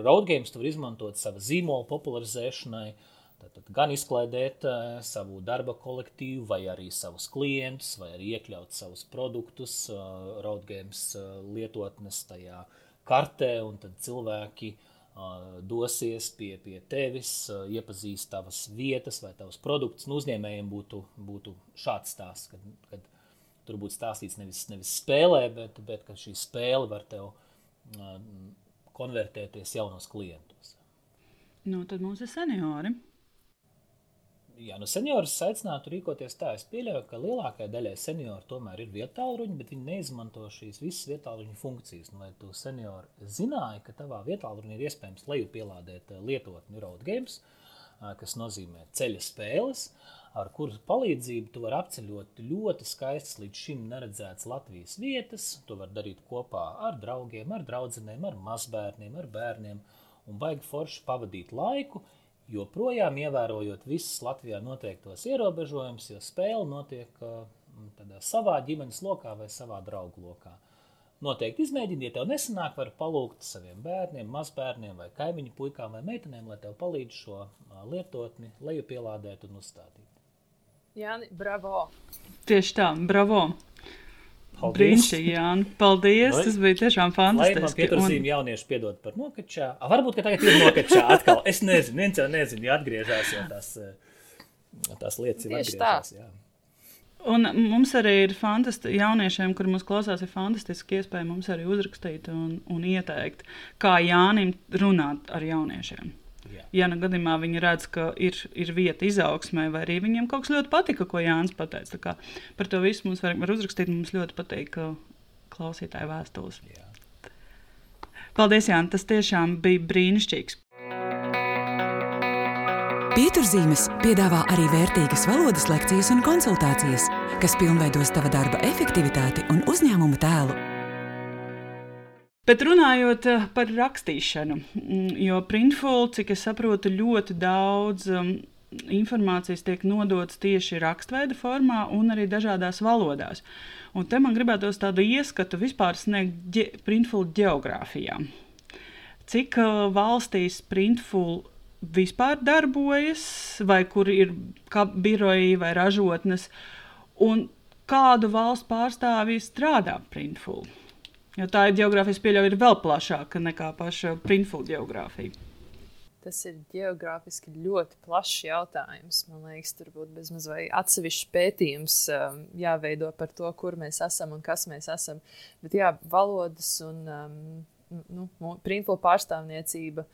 road games tu var izmantot sava zīmola popularizēšanai, uh, Tātad gan izklaidēt uh, savu darba kolektīvu, vai arī savus klientus, vai arī iekļaut savus produktus, uh, Roadgames uh, lietotnes tajā kartē, un tad cilvēki uh, dosies pie, pie tevis, uh, iepazīs tavas vietas vai tavus produktus. Nu, uzņēmējiem būtu, būtu šāds stāsts, kad, kad tur būtu stāstīts nevis, nevis spēlē, bet, bet ka šī spēle var tev uh, konvertēties jaunos klientos. Nu, tad mums ir seniori jā, nu seniorus aicinātu rīkoties tā. Es pieļauju, ka lielākajai daļai senioru tomēr ir vietāluņi, bet viņi neizmanto šīs visas vietāluņu funkcijas. Nu, vai tu seniori zināji, ka tavā vietāluņā ir iespējams leju pielādēt eh, lietotni Road Games, eh, kas nozīmē ceļa spēles, ar kuru palīdzību tu vari apceļot ļoti skaistas līdz šim neredzētas Latvijas vietas. To var darīt kopā ar draugiem, ar draugiem, ar mazbērniem, ar bērniem un baigi forši pavadīt laiku joprojām ievērojot visus Latvijā noteiktos ierobežojumus, jo spēle notiek uh, tādā savā ģimenes lokā vai savā draugu lokā. Noteikti izmēģini, ja tev nesanāk, var palūgt saviem bērniem, mazbērniem vai kaimiņu puikām vai meitenēm, lai tev palīdz šo uh, lietotni lejupielādēt un uzstādīt. Jāni, bravo! Tieši tā, bravo! Brīnišķīgi, Jāni. Paldies. Lai, tas bija tiešām fantastiski. Man pieturzīm un... jaunieši piedod par nokačā. A, varbūt, ka tagad ir nokačā atkal. Es nezinu, viens jau nezinu, ja atgriežās, jo tās, eh, tās lietas ir atgriežās. Jā. Un mums arī ir fantastiski, jauniešiem, kuriem mūsu klausās, ir fantastiski iespēja mums arī uzrakstīt un, un ieteikt, kā Jānim runāt ar jauniešiem. Jā. Ja nu gadījumā viņi redz, ka ir, ir vieta izaugsmē, vai arī viņiem kaut kas ļoti patika, ko Jānis pateica. Par to visu mums var, var uzrakstīt. Mums ļoti patīk klausītāju vēstules. Jā. Paldies, Jānis. Tas tiešām bija brīnišķīgs. Pieturzīmes piedāvā arī vērtīgas valodas lekcijas un konsultācijas, kas pilnveidos tava darba efektivitāti un uzņēmuma tēlu Bet runājot eh, par rakstīšanu, mm, jo printful, cik es saprotu, ļoti daudz um, informācijas tiek nodots tieši rakstveida formā un arī dažādās valodās. Un te man gribētos tādu ieskatu vispār sniegt ģe, printful geogrāfijā. Cik uh, valstīs printful vispār darbojas, vai kur ir biroji vai ražotnes, un kādu valstu pārstāvji strādā printful? Jo tā ir geogrāfijas pieļauja ir vēl plašāka nekā paša printful geogrāfija. Tas ir geogrāfiski ļoti plašs jautājums. Man liekas, tur būtu bezmaz vai atsevišķs pētījums um, jāveido par to, kur mēs esam un kas mēs esam. Bet jā, valodas un um, nu, printful pārstāvniecība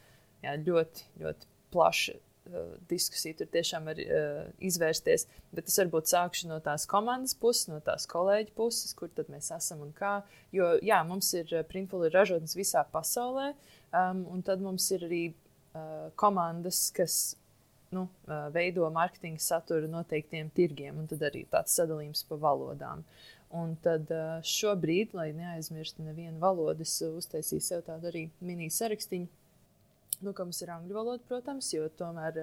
jā, ļoti, ļoti plaša diskusija tur tiešām var uh, izvērsties. Bet es varbūt sākšu no tās komandas puses, no tās kolēģa puses, kur tad mēs esam un kā. Jo jā, mums ir uh, printful ir ražotnes visā pasaulē, um, un tad mums ir arī uh, komandas, kas nu, veido mārketinga saturu noteiktiem tirgiem, un tad arī tāds sadalījums pa valodām. Un tad šobrīd, lai neaizmirstu nevienu valodu, es uztaisīju sev tādu arī mini sarakstu. Nu, kā mums ir angļu valoda, protams, jo tomēr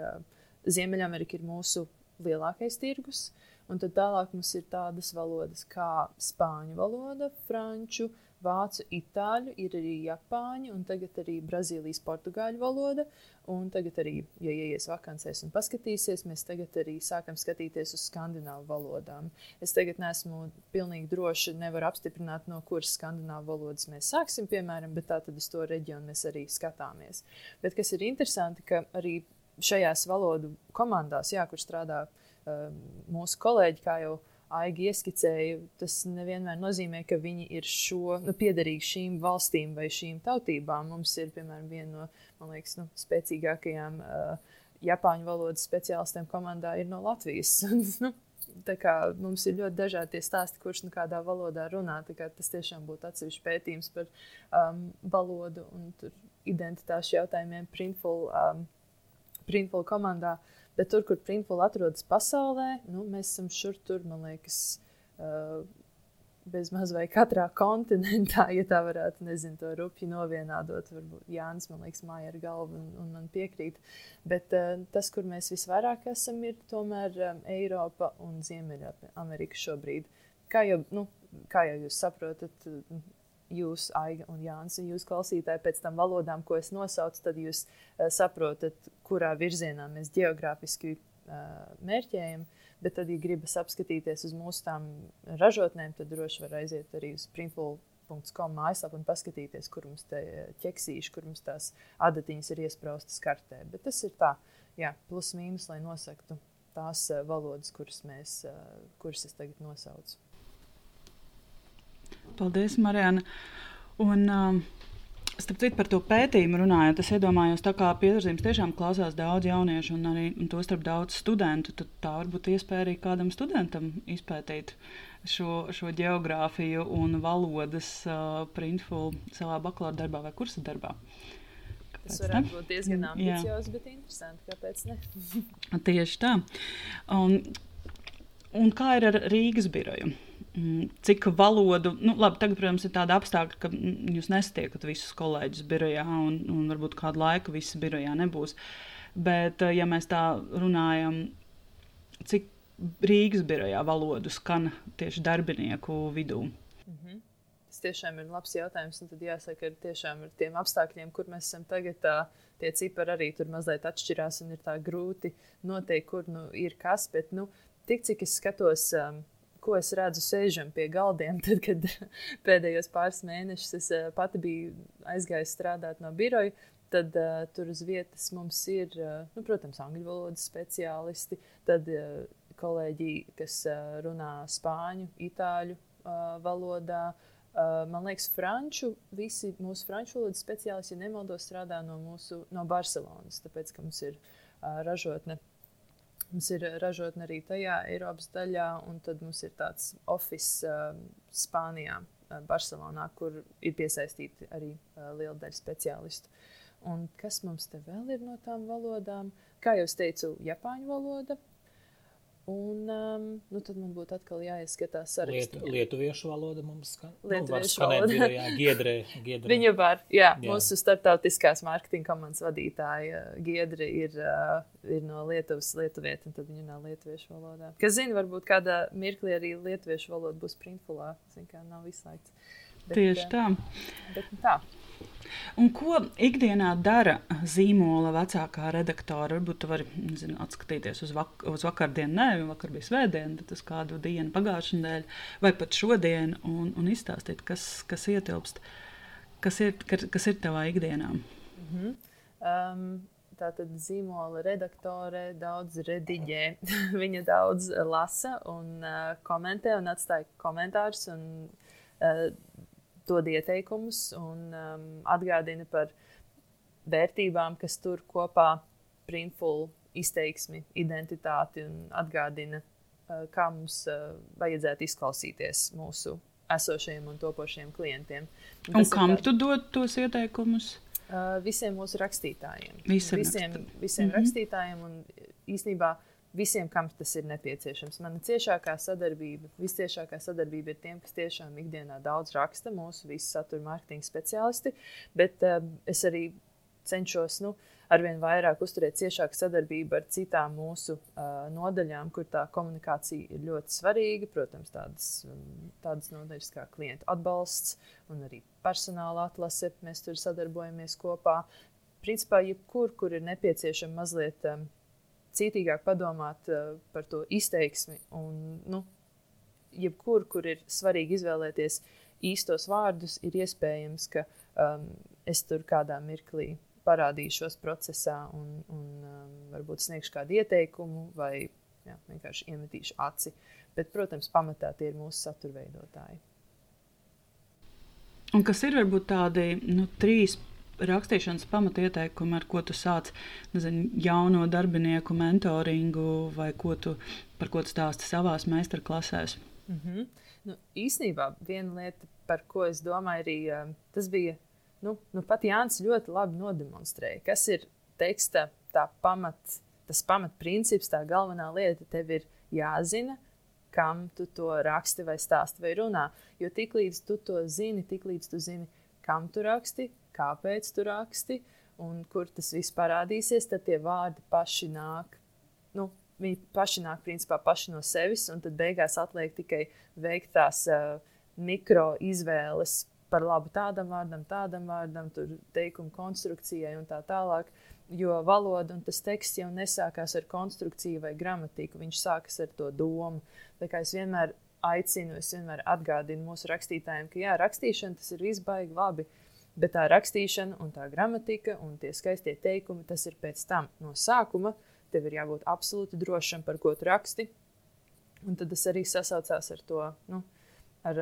Ziemeļamerika ir mūsu lielākais tirgus. Un tad tālāk mums ir tādas valodas kā spāņu valoda, franču, vācu, itāļu, ir arī japāņu, un tagad arī Brazīlijas portugāļu valoda. Un tagad arī, ja ieies vakancēs un paskatīsies, mēs tagad arī sākam skatīties uz skandināvu valodām. Es tagad neesmu pilnīgi droši, nevaru apstiprināt, no kuras skandināvu valodas mēs sāksim, piemēram, bet tā tad uz to reģionu mēs arī skatāmies. Bet kas ir interesanti, ka arī šajās valodu komandās, jā, kur strādā uh, mūsu kolēģi, kā jau Aigi ieskicēja, tas nevienmēr nozīmē, ka viņi ir šo, nu, piederīgi šīm valstīm vai šīm tautībām. Mums ir, piemēram, viena no liekas, nu, spēcīgākajām uh, Japāņu valodas speciālistiem komandā ir no Latvijas. nu, Tā kā mums ir ļoti dažādi stāsti, kurš nu kādā valodā runā. Tas tiešām būtu atsevišķs pētījums par um, valodu un identitāšu jautājumiem Printful, um, Printful komandā. Uh, Bet tur, kur Printful atrodas pasaulē, nu, mēs esam šur tur, man liekas, uh, bez maz vai katrā kontinentā, ja tā varētu, nezinu, to rupji novienādot. Varbūt Jānis, man liekas, māja ar galvu un, un man piekrīt. Bet uh, tas, kur mēs visvairāk esam, ir tomēr um, Eiropa un Ziemeļamerika šobrīd. Kā jau, nu, kā jau jūs saprotat, jūs, Aiga un Jānis, un jūs klausītāji pēc tam valodām, ko es nosaucu, tad jūs uh, saprotat, kurā virzienā mēs geogrāfiski uh, mērķējam. Bet tad, ja gribas apskatīties uz mūsu tām ražotnēm, tad droši var aiziet arī uz printful.com mājaslapu un paskatīties, kur mums te ķeksīši, kur mums tās adatiņas ir iespraustas kartē. Bet tas ir tā, jā, plus mīnus, lai nosaktu tās valodas, kuras, mēs, kuras es tagad nosaucu. Paldies, Marijana. Un, uh, Starp citu, par to pētījumu runājot, es iedomājos, tā kā pieturzīmes tiešām klausās daudz jauniešu un arī un to starp daudz studentu, tad tā varbūt iespēja arī kādam studentam izpētīt šo, šo geogrāfiju un valodas uh, printful savā bakalaura darbā vai kursa darbā. Tas varētu ne? būt diezgan ambiciozs, bet interesanti. Kāpēc ne? Tieši tā. Un, un kā ir ar Rīgas biroju? Mm, cik valodu, nu, labi, tagad, protams, ir tāda apstākļa, ka mm, jūs nesatiekat visus kolēģus birojā, un, un varbūt kādu laiku visi birojā nebūs. Bet, eh, ja mēs tā runājam, cik Rīgas birojā valodu skan tieši darbinieku vidū? -hmm. Tas tiešām ir labs jautājums. Tad jāsaka, ka tiešām ar tiem apstākļiem, kur mēs esam tagad, tā, tie cipari arī tur mazliet atšķirās ir tā grūti noteikt, kur nu, ir kas. Bet, nu, tik cik es skatos. Um, ko es redzu, sēžam pie galdiem. Tad, kad pēdējos pāris mēnešus es eh, pati biju aizgājusi strādāt no biroja, tad uh, tur uz vietas mums ir, uh, nu, protams, angļu valodas speciālisti, tad uh, kolēģi, kas uh, runā spāņu, itāļu uh, valodā. Uh, man liekas, franču, visi mūsu franču valodas speciālisti, ja nemaldos, strādā no, mūsu, no Barcelonas, tāpēc, ka mums ir uh, ražotne Mums ir ražotne arī tajā Eiropas daļā, un tad mums ir tāds oficiāls uh, Spānijā, uh, Barcelonā, kur ir piesaistīti arī uh, liela daļa speciālistu. Un kas mums te vēl ir no tām valodām? Kā jau teicu, Japāņu valoda, Un um, nu, tad man būtu atkal jāieskatās sarakstā. Liet, lietuviešu valoda mums skan. Nu, lietuviešu nu, valoda. Jā, Giedre, Giedre. Viņa var, jā, jā, mūsu starptautiskās mārketinga komandas vadītāja Giedre ir, uh, ir no Lietuvas lietuvieta, un tad viņa nav lietuviešu valodā. Kas zina, varbūt kādā mirklī arī lietuviešu valoda būs printfulā. Zin, kā nav izslēgts. Bet, Tieši tā. Bet, tā. Un ko ikdienā dara zīmola vecākā redaktore? Varbūt tu vari zinu, atskatīties uz, vak uz vakardienu, ne, vakar bija svētdiena, bet uz kādu dienu pagājušā nedēļa, vai pat šodien, un, un izstāstīt, kas, kas ietilpst, kas ir, kas ir tavā ikdienā. Mm -hmm. um, tā tad zīmola redaktore daudz rediģē. Viņa daudz lasa un uh, komentē un atstāja komentārus. Un, uh, dod ieteikumus un um, atgādina par vērtībām, kas tur kopā printful izteiksmi, identitāti un atgādina, uh, kā mums uh, vajadzētu izklausīties mūsu esošajiem un topošajiem klientiem. Un, un kam kā... tu dod tos ieteikumus? Uh, visiem mūsu rakstītājiem. Visiem, visiem, visiem mm -hmm. rakstītājiem un īstenībā visiem, kam tas ir nepieciešams. Mana ciešākā sadarbība, visciešākā sadarbība ir tiem, kas tiešām ikdienā daudz raksta, mūsu visi satura mārketinga speciālisti, bet uh, es arī cenšos nu, arvien vairāk uzturēt ciešāku sadarbību ar citām mūsu uh, nodaļām, kur tā komunikācija ir ļoti svarīga. Protams, tādas, tādas nodaļas kā klienta atbalsts un arī personāla atlase. Mēs tur sadarbojamies kopā. Principā, jebkur, kur ir nepieciešama mazliet um, cītīgāk padomāt uh, par to izteiksmi, un nu, jebkur, kur ir svarīgi izvēlēties īstos vārdus, ir iespējams, ka um, es tur kādā mirklī parādīšos procesā un, un um, varbūt sniegšu kādu ieteikumu vai jā, vienkārši iemetīšu aci. Bet, protams, pamatā tie ir mūsu satura veidotāji. Un kas ir varbūt tādi nu, trīs rakstīšanas pamatieteikumi, ar ko tu sāc nezinu, jauno darbinieku mentoringu, vai ko tu, par ko tu stāsti savā meistarklasēs? Mm -hmm. nu, īsnībā viena lieta, par ko es domāju, arī um, tas bija nu, nu pat Jānis ļoti labi nodemonstrēja, kas ir teksta pamat, tas pamatprincips, tā galvenā lieta. Tev ir jāzina, kam tu to raksti, vai stāsti, vai runā. Jo tiklīdz tu to zini, tiklīdz tu zini, kam tu raksti, kāpēc tu raksti un kur tas viss parādīsies, tad tie vārdi paši nāk. Nu, viņi paši nāk principā, paši no sevis, un tad beigās atliek tikai veikt tās uh, mikro izvēles par labu tādam vārdam, tādam vārdam, tur teikumu konstrukcijai un tā tālāk. Jo valoda un tas teksts jau nesākās ar konstrukciju vai gramatiku, viņš sākas ar to domu. Tā kā es vienmēr aicinu, es vienmēr atgādinu mūsu rakstītājiem, ka jā, rakstīšana tas ir izbaigi labi, bet tā rakstīšana un tā gramatika un tie skaistie teikumi, tas ir pēc tam no sākuma. Tev ir jābūt absolūti drošam, par ko tu raksti. Un tad tas arī sasaucās ar to, nu, ar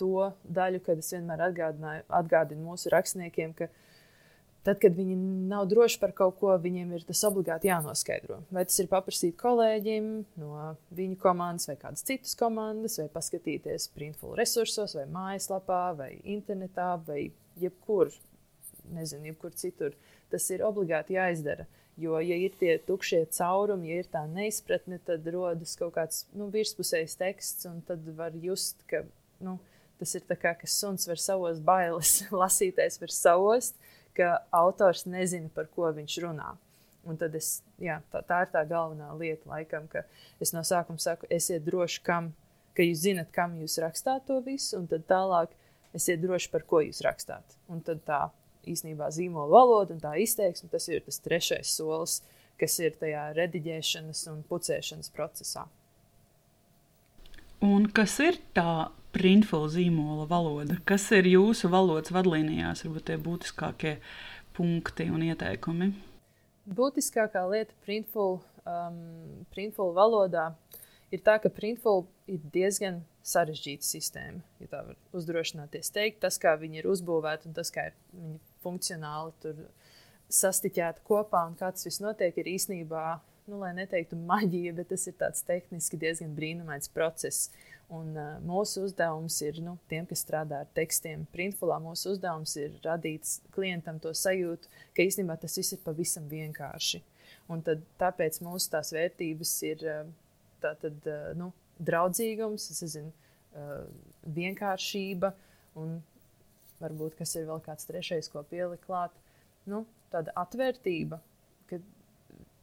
to daļu, kad es vienmēr atgādinu mūsu rakstniekiem, ka tad, kad viņi nav droši par kaut ko, viņiem ir tas obligāti jānoskaidro. Vai tas ir paprasīt kolēģim no viņu komandas vai kādas citas komandas, vai paskatīties printful resursos, vai mājaslapā, vai internetā, vai jebkur, nezinu, jebkur citur. Tas ir obligāti jāizdara. Jo, ja ir tie tukšie caurumi, ja ir tā neizpratne, tad rodas kaut kāds nu, virspusējs teksts, un tad var just, ka nu, Tas ir kā, ka suns var savos bailes, lasītājs var savost, ka autors nezina, par ko viņš runā. Un tad es, jā, tā, tā ir tā galvenā lieta, laikam, ka es no sākuma saku, esiet droši, kam, ka jūs zinat, kam jūs rakstāt to visu, un tad tālāk esiet droši, par ko jūs rakstāt. Un tad tā īstenībā zīmola valoda un tā izteiksme, tas ir tas trešais solis, kas ir tajā rediģēšanas un pucēšanas procesā. Un kas ir tā printful zīmola valoda? Kas ir jūsu valodas vadlīnijās, varbūt tie būtiskākie punkti un ieteikumi? Būtiskākā lieta printful, um, printful valodā ir tā, ka printful ir diezgan sarežģīta sistēma. Ja tā var uzdrošināties teikt, tas, kā viņi ir uzbūvēti un tas, kā ir viņi funkcionāli sastiķēti kopā un kā tas viss notiek, ir īstenībā nu, lai neteiktu maģija, bet tas ir tāds tehniski diezgan brīnumains process. Un, uh, mūsu uzdevums ir, nu, tiem, kas strādā ar tekstiem, printfulā, mūsu uzdevums ir radīt klientam to sajūtu, ka īstenībā tas viss ir pavisam vienkārši. Un tad, tāpēc mūsu tās vērtības ir tā tad, uh, nu, draudzīgums, zinu, vienkāršība un varbūt kas ir vēl kāds trešais, ko pielikt klāt. Nu, tāda atvērtība,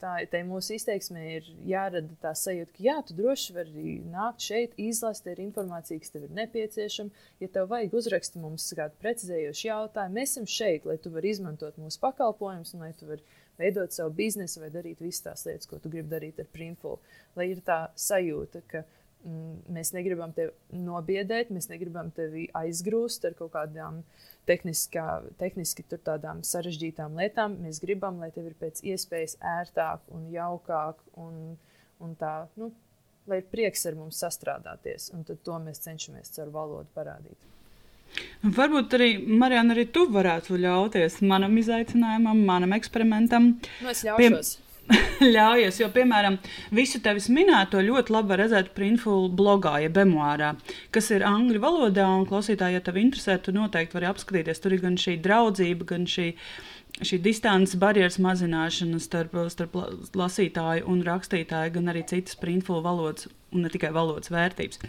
tā, tā mūsu izteiksmē ir jārada tā sajūta, ka jā, tu droši vari nākt šeit, izlasīt ar informāciju, kas tev ir nepieciešama. Ja tev vajag uzrakstīt mums kādu precizējošu jautājumu, mēs esam šeit, lai tu varētu izmantot mūsu pakalpojumus un lai tu varētu veidot savu biznesu vai darīt visas tās lietas, ko tu gribi darīt ar Printful. Lai ir tā sajūta, ka mēs negribam tevi nobiedēt, mēs negribam tevi aizgrūst ar kaut kādām tehniski tādām sarežģītām lietām. Mēs gribam, lai tev ir pēc iespējas ērtāk un jaukāk, un, un tā, nu, lai ir prieks ar mums sastrādāties. Un to mēs cenšamies caur valodu parādīt. Varbūt arī, Marijana, arī tu varētu ļauties manam izaicinājumam, manam eksperimentam. Nu, es ļaušos. Pie ļaujies. Jo, piemēram, visu tevis minēto ļoti labi redzēt Printful blogā, jeb memoārā, kas ir angļu valodā. Un, klausītāji, ja tev interesē, tu noteikti vari apskatīties. Tur ir gan šī draudzība, gan šī šī distances barjeras mazināšana starp, starp lasītāju un rakstītāju, gan arī citas printfulu valodas un ne tikai valodas vērtības.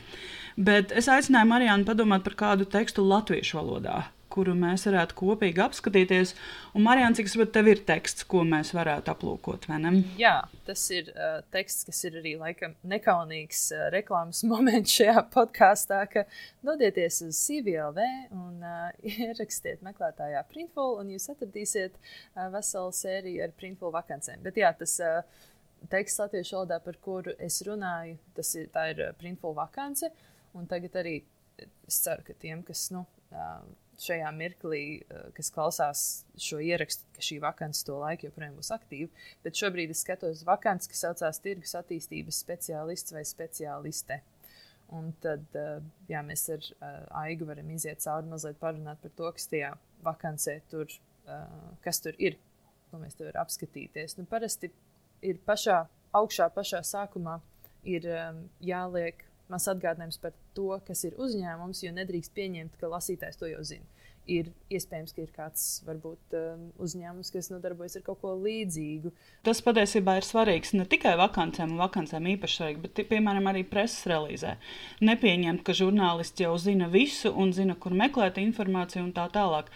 Bet es aicināju Marijānu padomāt par kādu tekstu latviešu valodā, kuru mēs varētu kopīgi apskatīties. Un, Marijāna, cik saprotu, tev ir teksts, ko mēs varētu aplūkot, vai ne? Jā, tas ir uh, teksts, kas ir arī laikam nekaunīgs uh, reklāmas moments šajā podkāstā, ka dodieties uz CVLV un uh, ierakstiet meklētājā Printful, un jūs atradīsiet uh, veselu sēriju ar Printful vakancēm. Bet jā, tas uh, teksts latviešu valodā, par kuru es runāju, tas ir, ir Printful vakance, un tagad arī es ceru, ka tiem, kas, nu, šajā mirklī, eh, kas klausās šo ierakstu, ka šī vakance to laiku joprojām būs aktīva. Bet šobrīd es skatos vakants, kas saucās tirgus attīstības speciālists vai speciāliste. Un tad eh, jā, mēs ar uh, Aigu varam iziet cauri mazliet parunāt par to, kas tajā vakancē tur, kas tur ir, ko mēs te varam apskatīties. Nu, parasti ir pašā augšā, pašā sākumā ir jāliek mazs atgādinājums par to, kas ir uzņēmums, jo nedrīkst pieņemt, ka lasītājs to jau zina. Ir iespējams, ka ir kāds varbūt, um, uzņēmums, kas nodarbojas ar kaut ko līdzīgu. Tas patiesībā ir svarīgs ne tikai vakancēm, un vakancēm īpaši svarīgi, bet, piemēram, arī preses relīzē. Nepieņemt, ka žurnālists jau zina visu un zina, kur meklēt informāciju un tā tālāk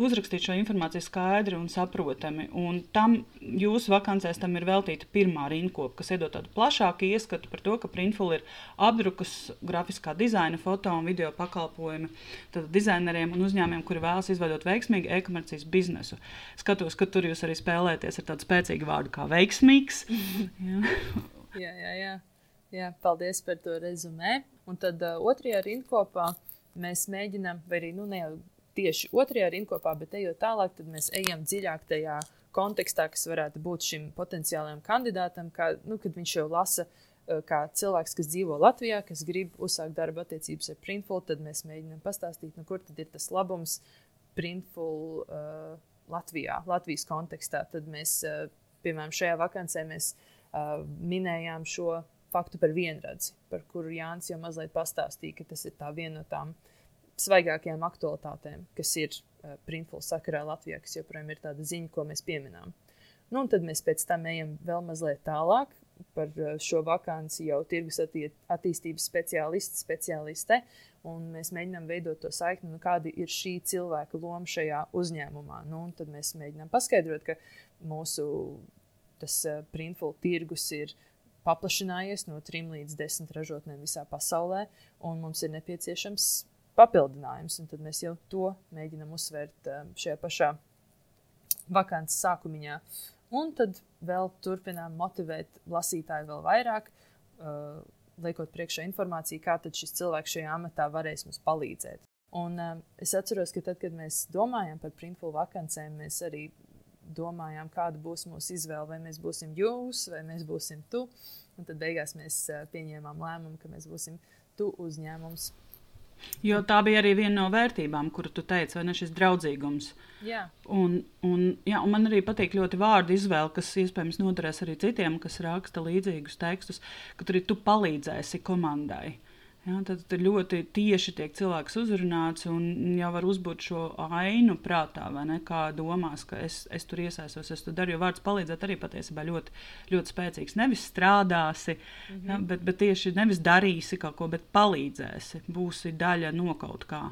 uzrakstīt šo informāciju skaidri un saprotami. Un tam jūsu vakancēs tam ir veltīta pirmā rinkopa, kas iedod tādu plašāku ieskatu par to, ka Printful ir apdrukas, grafiskā dizaina, foto un video pakalpojumi dizaineriem un uzņēmumiem, kuri vēlas izveidot veiksmīgu e-komercijas biznesu. Skatos, ka tur jūs arī spēlēties ar tādu spēcīgu vārdu kā veiksmīgs. jā, jā, jā. jā, paldies par to rezumē. Un tad uh, otrajā rindkopā mēs mēģinām, vai arī nu, ne jau tieši otrajā rindkopā, bet ejot tālāk, tad mēs ejam dziļāk tajā kontekstā, kas varētu būt šim potenciālajam kandidātam, kā, nu, kad viņš jau lasa. Eh, kā cilvēks, kas dzīvo Latvijā, kas grib uzsākt darba attiecības ar Printful, tad mēs mēģinām pastāstīt, nu, kur tad ir tas labums Printful uh, Latvijā, Latvijas kontekstā. Tad mēs, uh, piemēram, šajā vakancē mēs uh, minējām šo faktu par vienradzi, par kuru Jānis jau mazliet pastāstīja, ka tas ir viena no tām uh, svaigākajām aktualitātēm, kas ir uh, Printful sakarā Latvijā, kas joprojām ir tāda ziņa, ko mēs pieminām. Nu, un tad mēs pēc tam ejam vēl mazliet tālāk par uh, šo vakanci jau tirgus attī attīstības speciālistu, speciāliste, un mēs mēģinām veidot to saikni, nu, kāda ir šī cilvēka loma šajā uzņēmumā. Nu, tad mēs mēģinām paskaidrot, ka mūsu tas uh, Printful tirgus ir paplašinājies no trim līdz desmit ražotnēm visā pasaulē, un mums ir nepieciešams papildinājums. Tad mēs jau to mēģinām uzsvērt um, šajā pašā vakants sākumiņā. Un tad vēl turpinām motivēt lasītāju vēl vairāk, uh, liekot priekšā informāciju, kā šis cilvēks šajā amatā varēs mums palīdzēt. Un, um, es atceros, ka tad, kad mēs domājam par printful vakancēm, mēs arī domājām, kāda būs mūsu izvēle. Vai mēs būsim jūs, vai mēs būsim tu. Un tad beigās mēs uh, pieņēmām lēmumu, ka mēs būsim tu uzņēmums. Jo tā bija arī viena no vērtībām, kuru tu teici, vai ne šis draudzīgums. Jā. Un, un, jā, un man arī patīk ļoti vārdu izvēle, kas iespējams noderēs arī citiem, kas raksta līdzīgus tekstus, ka tur arī tu palīdzēsi komandai. Ja, tad, tad ļoti tieši tiek cilvēks uzrunāts un jau var uzbūt šo ainu prātā, vai ne? Kā domās, ka es, es tur iesaistos, es to daru. Jo vārds palīdzēt arī patiesībā ļoti, ļoti spēcīgs. Nevis strādāsi, mm -hmm. ja, bet, bet tieši nevis darīsi kaut ko, bet palīdzēsi. Būsi daļa no kaut kā,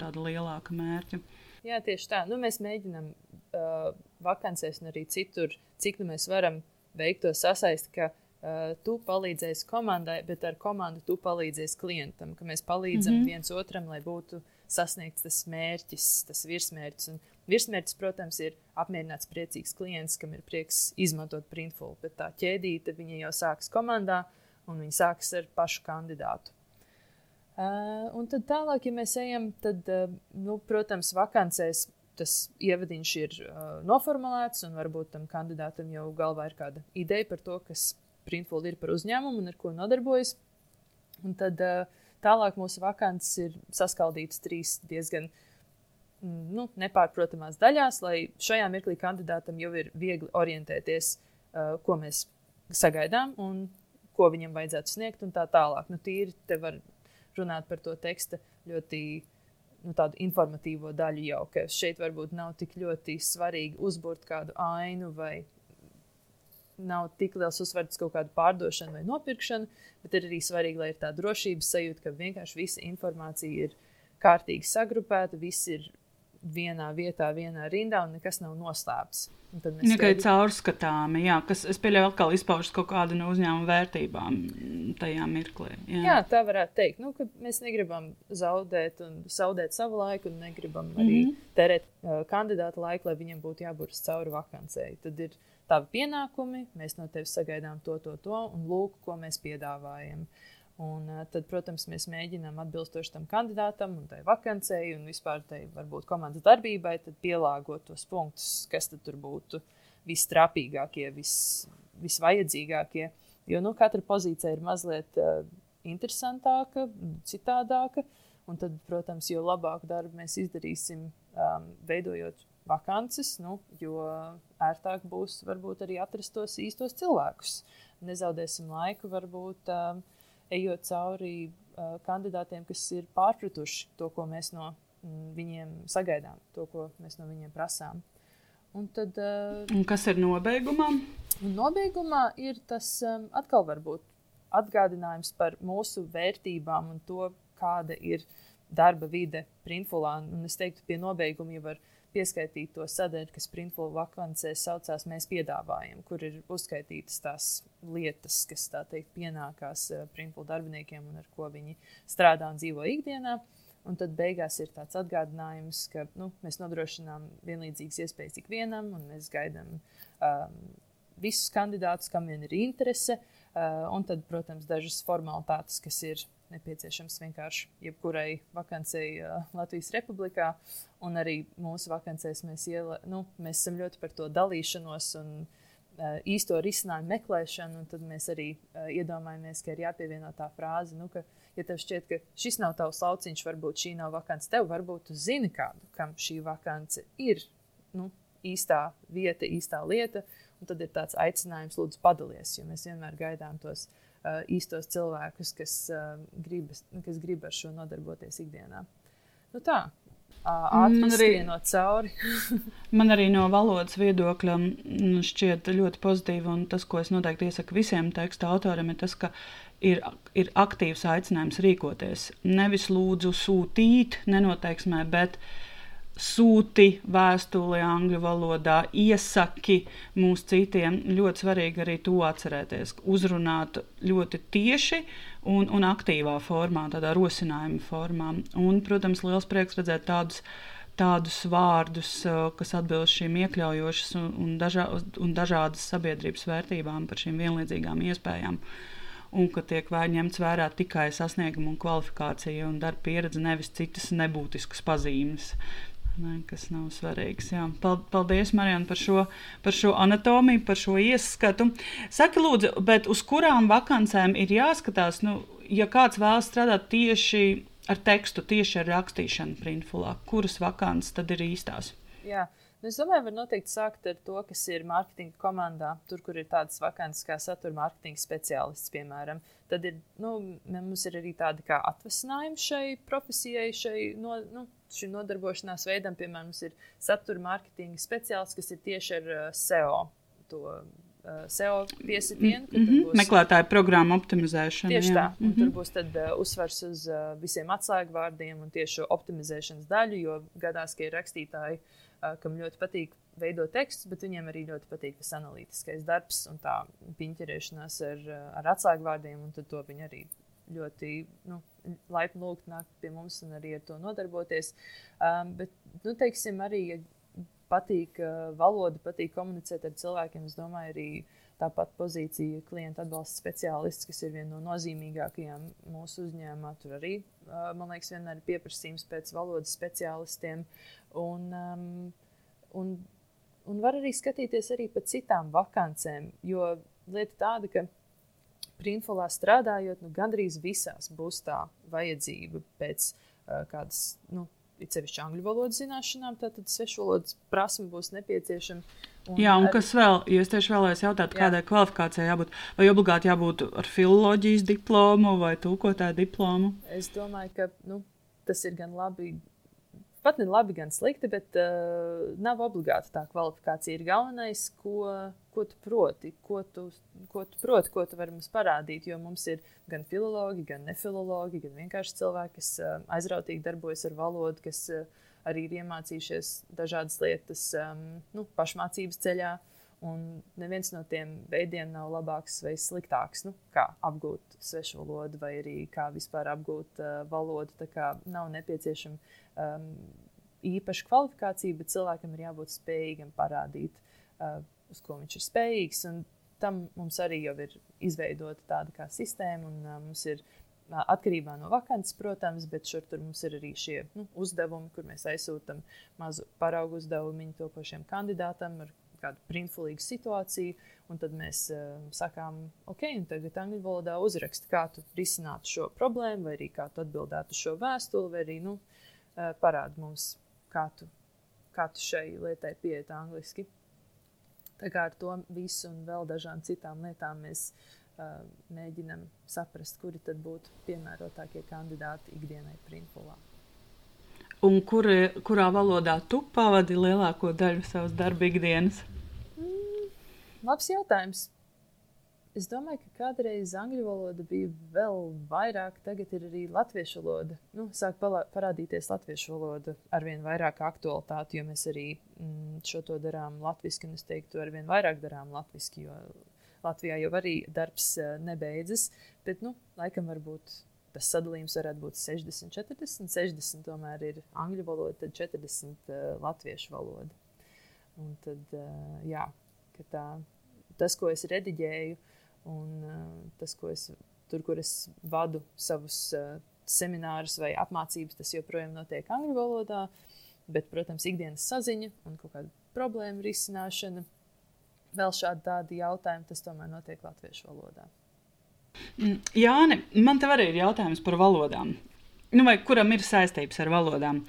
tāda lielāka mērķa. Jā, tieši tā. Nu, mēs mēģinām uh, vakancēs un arī citur, cik nu mēs varam veikt to sasaisti tu palīdzēsi komandai, bet ar komandu tu palīdzēsi klientam, ka mēs palīdzam mm -hmm. viens otram, lai būtu sasniegts tas mērķis, tas virsmērķis. Un virsmērķis, protams, ir apmierināts, priecīgs klients, kam ir prieks izmantot printful, bet tā ķēdīte jau sākas komandā un viņa sākas ar pašu kandidātu. Uh, un tad tālāk, ja mēs ejam, tad, uh, nu, protams, vakancēs tas ievadiņš ir uh, noformulēts, un varbūt tam kandidātam jau galvā ir kāda ideja par to, kas Printful ir par uzņēmumu un ar ko nodarbojas. Un tad uh, tālāk mūsu vakances ir saskaldītas trīs diezgan mm, nu, nepārprotamās daļās, lai šajā mirklī kandidātam jau ir viegli orientēties, uh, ko mēs sagaidām un ko viņam vajadzētu sniegt, un tā tālāk. Nu, tīri te var runāt par to teksta ļoti nu, tādu informatīvo daļu jau, ka šeit varbūt nav tik ļoti svarīgi uzbūvēt kādu ainu vai nav tik liels uzsvars kaut kādu pārdošanu vai nopirkšanu, bet ir arī svarīgi, lai ir tā drošības sajūta, ka vienkārši visa informācija ir kārtīgi sagrupēta, viss ir vienā vietā, vienā rindā un nekas nav noslēpts. Ka ir caurskatāmi, jā, kas, es pieļauju, atkal izpaužas kaut kādu no uzņēmuma vērtībām tajā mirklī. Jā. jā, tā varētu teikt. Nu, mēs negribam zaudēt, zaudēt savu laiku un negribam arī mm -hmm. terēt uh, kandidātu laiku, lai viņam būtu jāburas cauri vakancei. Tad ir tavi pienākumi, mēs no tevis sagaidām to, to, to, un lūk, ko mēs piedāvājam. Un, uh, tad, protams, mēs mēģinām atbilstoši tam kandidātam un tai vakancei un vispār tai varbūt komandas darbībai pielāgot tos punktus, kas tur būtu visstrāpīgākie, vis, visvajadzīgākie. Jo nu, katra pozīcija ir mazliet uh, interesantāka, citādāka. Un tad, protams, jo labāku darbu mēs izdarīsim, um, veidojot vakances, nu, jo ērtāk būs varbūt arī atrast tos īstos cilvēkus. Nezaudēsim laiku, varbūt. Um, ejot cauri uh, kandidātiem, kas ir pārpratuši to, ko mēs no mm, viņiem sagaidām, to, ko mēs no viņiem prasām. Un tad, uh, un kas ir nobeigumā? Nobeigumā ir tas um, atkal varbūt atgādinājums par mūsu vērtībām un to, kāda ir darba vide Printfulā. Un es teiktu, pie nobeiguma jau var pieskaitīt to sadaļu, kas Printful vakancēs saucās Mēs piedāvājam, kur ir uzskaitītas tās lietas, kas tā teikt pienākās uh, Printful darbiniekiem un ar ko viņi strādā un dzīvo ikdienā. Un tad beigās ir tāds atgādinājums, ka nu, mēs nodrošinām vienlīdzīgas iespējas ikvienam, un mēs gaidām um, visus kandidātus, kam vien ir interese. Uh, un tad, protams, dažas formalitātes, kas ir nepieciešams vienkārši jebkurai vakancei uh, Latvijas Republikā. Un arī mūsu vakancēs mēs, iela, nu, mēs esam ļoti par to dalīšanos un uh, īsto risinājumu meklēšanu. Tad mēs arī uh, iedomājamies, ka ir jāpievieno tā frāze, nu, ka, ja tev šķiet, ka šis nav tavs lauciņš, varbūt šī nav vakance tev, varbūt tu zini kādu, kam šī vakance ir nu, īstā vieta, īstā lieta. Un tad ir tāds aicinājums, lūdzu, padalies, jo mēs vienmēr gaidām tos uh, īstos cilvēkus, kas, uh, gribas, kas grib ar šo nodarboties ikdienā. Nu, tā. Man arī, man arī no valodas viedokļa nu, šķiet ļoti pozitīvi, un tas, ko es noteikti iesaku visiem teksta autoriem, ir tas, ka ir, ir aktīvs aicinājums rīkoties. Nevis lūdzu sūtīt, nenoteiksmē, bet uh, sūti vēstuli angļu valodā, iesaki mūs citiem. Ļoti svarīgi arī to atcerēties. Uzrunāt ļoti tieši un, un aktīvā formā, tādā rosinājuma formā. Un, protams, liels prieks redzēt tādus. Tādus vārdus, kas atbilst šīm iekļaujošas un, un, dažā, un dažādas sabiedrības vērtībām, par šīm vienlīdzīgām iespējām. Un ka tiek ņemts vērā tikai sasnieguma un kvalifikācija un darba pieredze, nevis citas nebūtiskas pazīmes. Ne, kas nav svarīgs. Jā. Paldies, Marijana, par šo, par šo anatomiju, par šo ieskatu. Saki, lūdzu, bet uz kurām vakancēm ir jāskatās, nu, ja kāds vēlas strādāt tieši ar tekstu, tieši ar rakstīšanu printfulā, kuras vakances tad ir īstās? Jā. Nu, es domāju, var noteikti sākt ar to, kas ir mārketinga komandā. Tur, kur ir tādas vakances kā satura mārketinga speciālists, piemēram. Tad ir, nu, mums ir arī tādi kā atvasinājumi šai profesijai, šai no, nu, šim nodarbošanās veidam, piemēram, mums ir satura mārketinga speciālists, kas ir tieši ar uh, SEO. To, uh, SEO piesitienu. Mm -hmm. būs, Meklētāju programmu optimizēšana. Tieši jā. tā. Mm -hmm. Tur būs tad, uh, uzsvars uz uh, visiem atslēgvārdiem un tieši optimizēšanas daļu, jo gadās, ka ir rakstītāji, uh, kam ļoti patīk veidot tekstus, bet viņiem arī ļoti patīk tas analītiskais darbs un tā piņķerēšanās ar, uh, ar atslēgvārdiem, un to viņi arī ļoti nu, laipni lūgt nākt pie mums un arī ar to nodarboties. Um, bet, nu, teiksim, arī, ja patīk uh, valoda, patīk komunicēt ar cilvēkiem, es domāju, arī tāpat pozīcija klienta atbalsta speciālists, kas ir viena no nozīmīgākajām mūsu uzņēmumā. Tur arī, uh, man liekas, vienmēr ir pieprasījums pēc valodas speciālistiem. Un, um, un, un var arī skatīties arī pa citām vakancēm, jo lieta tāda, ka printfolā strādājot, nu, gandrīz visās būs tā vajadzība pēc uh, kādas, nu, it sevišķi angļu valodas zināšanām, tad svešu valodas prasme būs nepieciešama. Un jā, un ar... kas vēl, ja es tieši vēlējos jautāt, kādai jā. kvalifikācijai jābūt, vai obligāti jābūt ar filoloģijas diplomu vai tūkotāju diplomu? Es domāju, ka nu, tas ir gan labi pat ne labi, gan slikti, bet uh, nav obligāti tā kvalifikācija. Ir galvenais, ko, ko tu proti, ko tu, ko tu proti, ko tu vari mums parādīt. Jo mums ir gan filologi, gan nefilologi, gan vienkārši cilvēki, kas uh, aizrautīgi darbojas ar valodu, kas uh, arī ir iemācījušies dažādas lietas um, nu, pašmācības ceļā. Un neviens no tiem veidiem nav labāks vai sliktāks. Nu, kā apgūt svešu valodu, vai arī kā vispār apgūt uh, valodu. Tā kā nav nepieciešama um, īpaša kvalifikācija, bet cilvēkam ir jābūt spējīgam parādīt, uh, uz ko viņš ir spējīgs. Un tam mums arī jau ir izveidota tāda kā sistēma, un uh, mums ir atkarībā no vakances, protams, bet šur tur mums ir arī šie nu, uzdevumi, kur mēs aizsūtām mazu paraugu uzdevumu topošiem kandidātam ar kādu printfulīgu situāciju, un tad mēs uh, sakām, ok, un tagad angļu valodā uzrakst, kā tu risinātu šo problēmu, vai arī kā tu atbildētu šo vēstuli, vai arī nu, uh, parādi mums, kā tu, kā tu šai lietai pieiet angliski. Tā kā ar to visu un vēl dažām citām lietām mēs uh, mēģinam saprast, kuri tad būtu piemērotākie kandidāti ikdienai printfulā. Un kur, kurā valodā tu pavadi lielāko daļu savas darba ikdienas? Labs jautājums. Es domāju, ka kādreiz angļu valoda bija vēl vairāk, tagad ir arī latviešu valoda. Nu, sāk parādīties latviešu valoda ar vien vairāk aktualitāti, jo mēs arī mm, šo to darām latviešu, un es teiktu, ar vien vairāk darām latviešu, jo Latvijā jau arī darbs uh, nebeidzas. Bet, nu, laikam, varbūt tas sadalījums varētu būt 60, 40, 60 tomēr ir angļu valoda, tad 40 uh, latviešu valoda. Un tad, uh, jā, tā tas, ko es rediģēju, un uh, tas, ko es tur, kur es vadu savus uh, seminārus vai apmācības, tas joprojām notiek angļu valodā. Bet, protams, ikdienas saziņa un kaut kāda problēma risināšana, vēl šādi jautājumi, tas tomēr notiek latviešu valodā. Mm, Jāni, man te arī ir jautājums par valodām. Nu, vai kuram ir saistības ar valodām?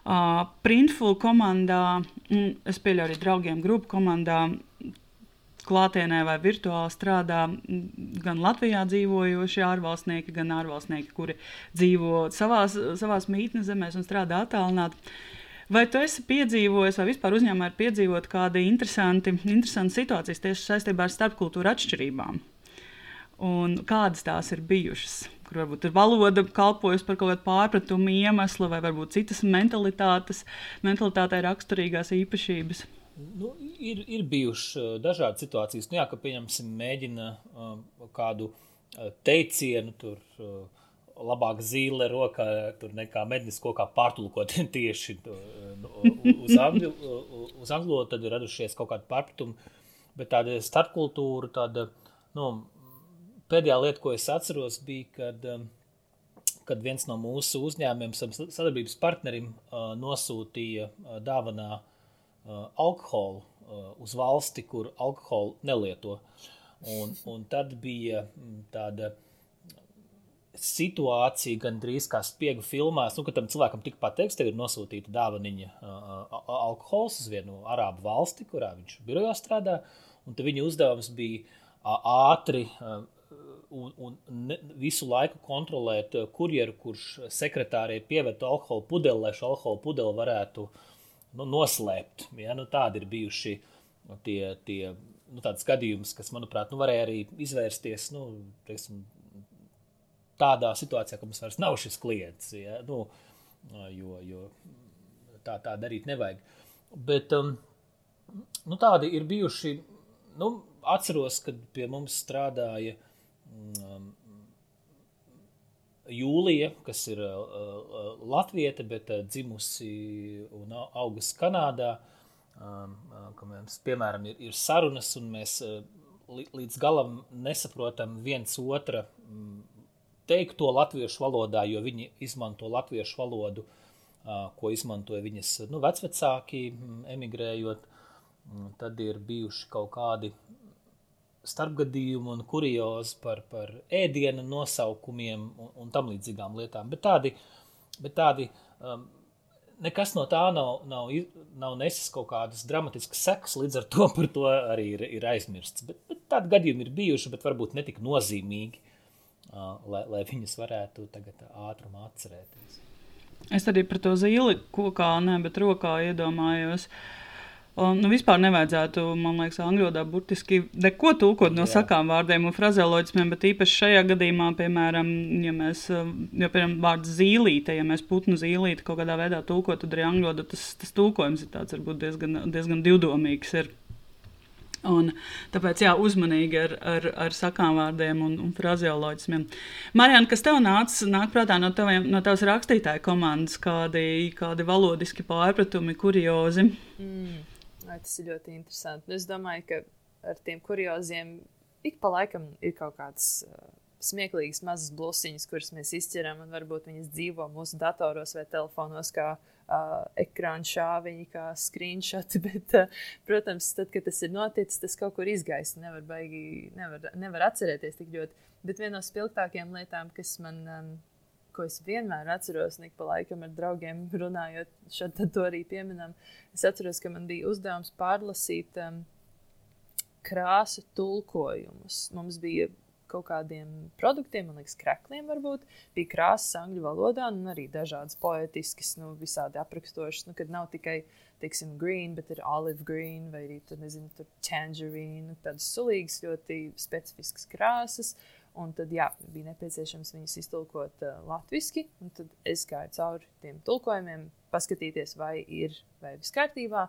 Uh, Printful komandā, mm, es pieļauju arī draugiem grupu komandā, klātienē vai virtuāli strādā gan Latvijā dzīvojošie ārvalstnieki, gan ārvalstnieki, kuri dzīvo savās, savās mītnes zemēs un strādā attālināti. Vai tu esi piedzīvojis, vai vispār uzņēmumā ir piedzīvot kādi interesanti, interesanti situācijas tieši saistībā ar starpkultūru atšķirībām? Un kādas tās ir bijušas? Kur varbūt ir valoda kalpojusi par kaut kādu pārpratumu iemeslu, vai varbūt citas mentalitātes, mentalitātei raksturīgās īpašības? Nu, ir, ir bijušas uh, dažādas situācijas. Nu, jā, ka, pieņemsim, mēģina um, kādu uh, teicienu, tur uh, labāk zīle rokā, nekā mednis kokā pārtulkot tieši uh, uz angļu, uz angļu tad ir radušies kaut kādi pārpratumi. Bet tāda starpkultūra, tāda, nu, pēdējā lieta, ko es atceros, bija, kad, um, kad viens no mūsu uzņēmumiem, sadarbības partnerim, uh, nosūtīja uh, dāvanā uh, alkoholu uz valsti, kur alkoholu nelieto. Un, un tad bija mm, tāda situācija, gandrīz kā spiegu filmās, nu, kad tam cilvēkam tika pateikts, tev ir nosūtīta dāvaniņa alkohols uz vienu arābu valsti, kurā viņš birojā strādā, un tad viņa uzdevums bija ātri un, un ne, visu laiku kontrolēt kurjeru, kurš sekretārei pievetu alkohola pudeli, lai šo alkohola pudeli varētu uh, nu, noslēpt. Ja? Nu, tādi ir bijuši tie, tie nu, gadījumi, kas, manuprāt, nu, varēja arī izvērsties nu, teiksim, tādā situācijā, ka mums vairs nav šis klients. Ja? Nu, jo, jo tā, tā darīt nevajag. Bet um, nu, tādi ir bijuši. Nu, atceros, kad pie mums strādāja um, Jūlija, kas ir uh, uh, Latvieta, bet uh, dzimusi un augusi Kanādā. Um, uh, mums, piemēram, ir, ir sarunas, un mēs līdz galam nesaprotam viens otra um, teikto latviešu valodā, jo viņi izmanto latviešu valodu, ko izmantoja viņas nu, vecvecāki, emigrējot. Tad ir bijuši kaut kādi starpgadījumu un kuriozu par, par ēdienu nosaukumiem un, un tam līdzīgām lietām. Bet tādi, bet tādi um, nekas no tā nav, nav, nav nesis kaut kādas dramatiskas sekas, līdz ar to par to arī ir, ir aizmirsts. Bet, bet tādi gadījumi ir bijuši, bet varbūt ne tik nozīmīgi, uh, lai, lai viņus varētu tagad ātrumā atcerēties. Es arī par to zīli kokā, ne, bet rokā iedomājos. Un, nu, vispār nevajadzētu, man liekas, angļu valodā burtiski neko tulkot no Jā. sakām vārdiem un frazeoloģismiem, bet īpaši šajā gadījumā, piemēram, ja mēs, jo, piemēram, vārds zīlīte, ja mēs putnu zīlīti kaut kādā veidā tulkot, tad arī angļu valodā tas, tas tulkojums ir tāds, varbūt diezgan, diezgan divdomīgs. Ir. Un, tāpēc jā, uzmanīgi ar, ar, ar sakām vārdiem un, un frazeoloģismiem. Marijana, kas tev nāca nāk prātā no, taviem, no tavas rakstītāja komandas, kādi, kādi valodiski pārpratumi, kuriozi? Mm, tas ir ļoti interesanti. Es domāju, ka ar tiem kurioziem ik pa laikam ir kaut kāds. Uh, smieklīgas mazas blusiņas, kuras mēs izķeram, un varbūt viņas dzīvo mūsu datoros vai telefonos, kā uh, ekrāna šāviņi, kā screenshoti. Bet, uh, protams, tad, kad tas ir noticis, tas kaut kur izgaisa. Nevar, baigi, nevar, nevar atcerēties tik ļoti. Bet viena no spilgtākajām lietām, kas man. Um, Ko es vienmēr atceros, ik pa laikam ar draugiem runājot, šeit to arī pieminam. Es atceros, ka man bija uzdevums pārlasīt um, krāsu tulkojumus. Mums bija kaut kādiem produktiem, man liekas, krekliem varbūt bija krāsas angļu valodā, un arī dažādas poetiskas, nu, visādi aprakstošas, nu, kad nav tikai, teiksim, green, bet ir olive green vai arī, tur, nezinu, tur tangerine, tādas sulīgas, ļoti specifiskas krāsas. Un tad, jā, bija nepieciešams viņus iztulkot uh, latviešu. Tad es gāju cauri tiem tulkojumiem, paskatīties, vai ir vai viss kārtībā.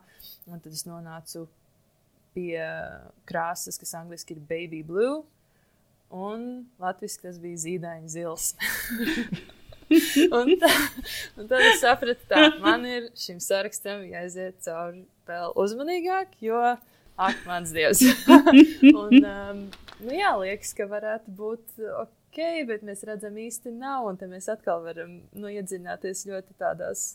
Un tad es nonācu pie krāsas, kas angļuiski ir baby blue un latviešu tas bija zīdaiņa zils. un, tā, un tad es sapratu, ka man ir šim sarakstam jāiziet cauri vēl uzmanīgāk, jo ak, mans dievs. un, um, nu jā, liekas, ka varētu būt ok, bet mēs redzam īsti nav, un te mēs atkal varam nu, iedziļināties ļoti tādās.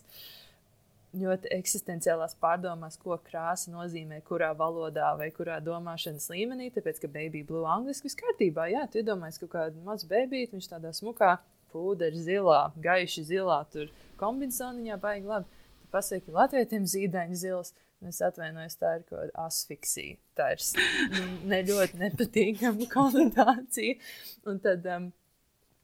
Ļoti eksistenciālās pārdomās, ko krāsa nozīmē, kurā valodā vai kurā domāšanas līmenī. Tāpēc, ka baby blue angļuiski viss kārtībā, jā, tu iedomājies kaut kādu mazu bebīti, viņš tādā smukā, pūdeļa zilā, gaiši zilā, tur kombinācijā baigi labi. Tu pasaki, latvietiem zīdaiņa zils. Es atvainojos, tā ir kaut kāda asfiksija. Tā ir ne ļoti nepatīkama konotācija. Un tad um,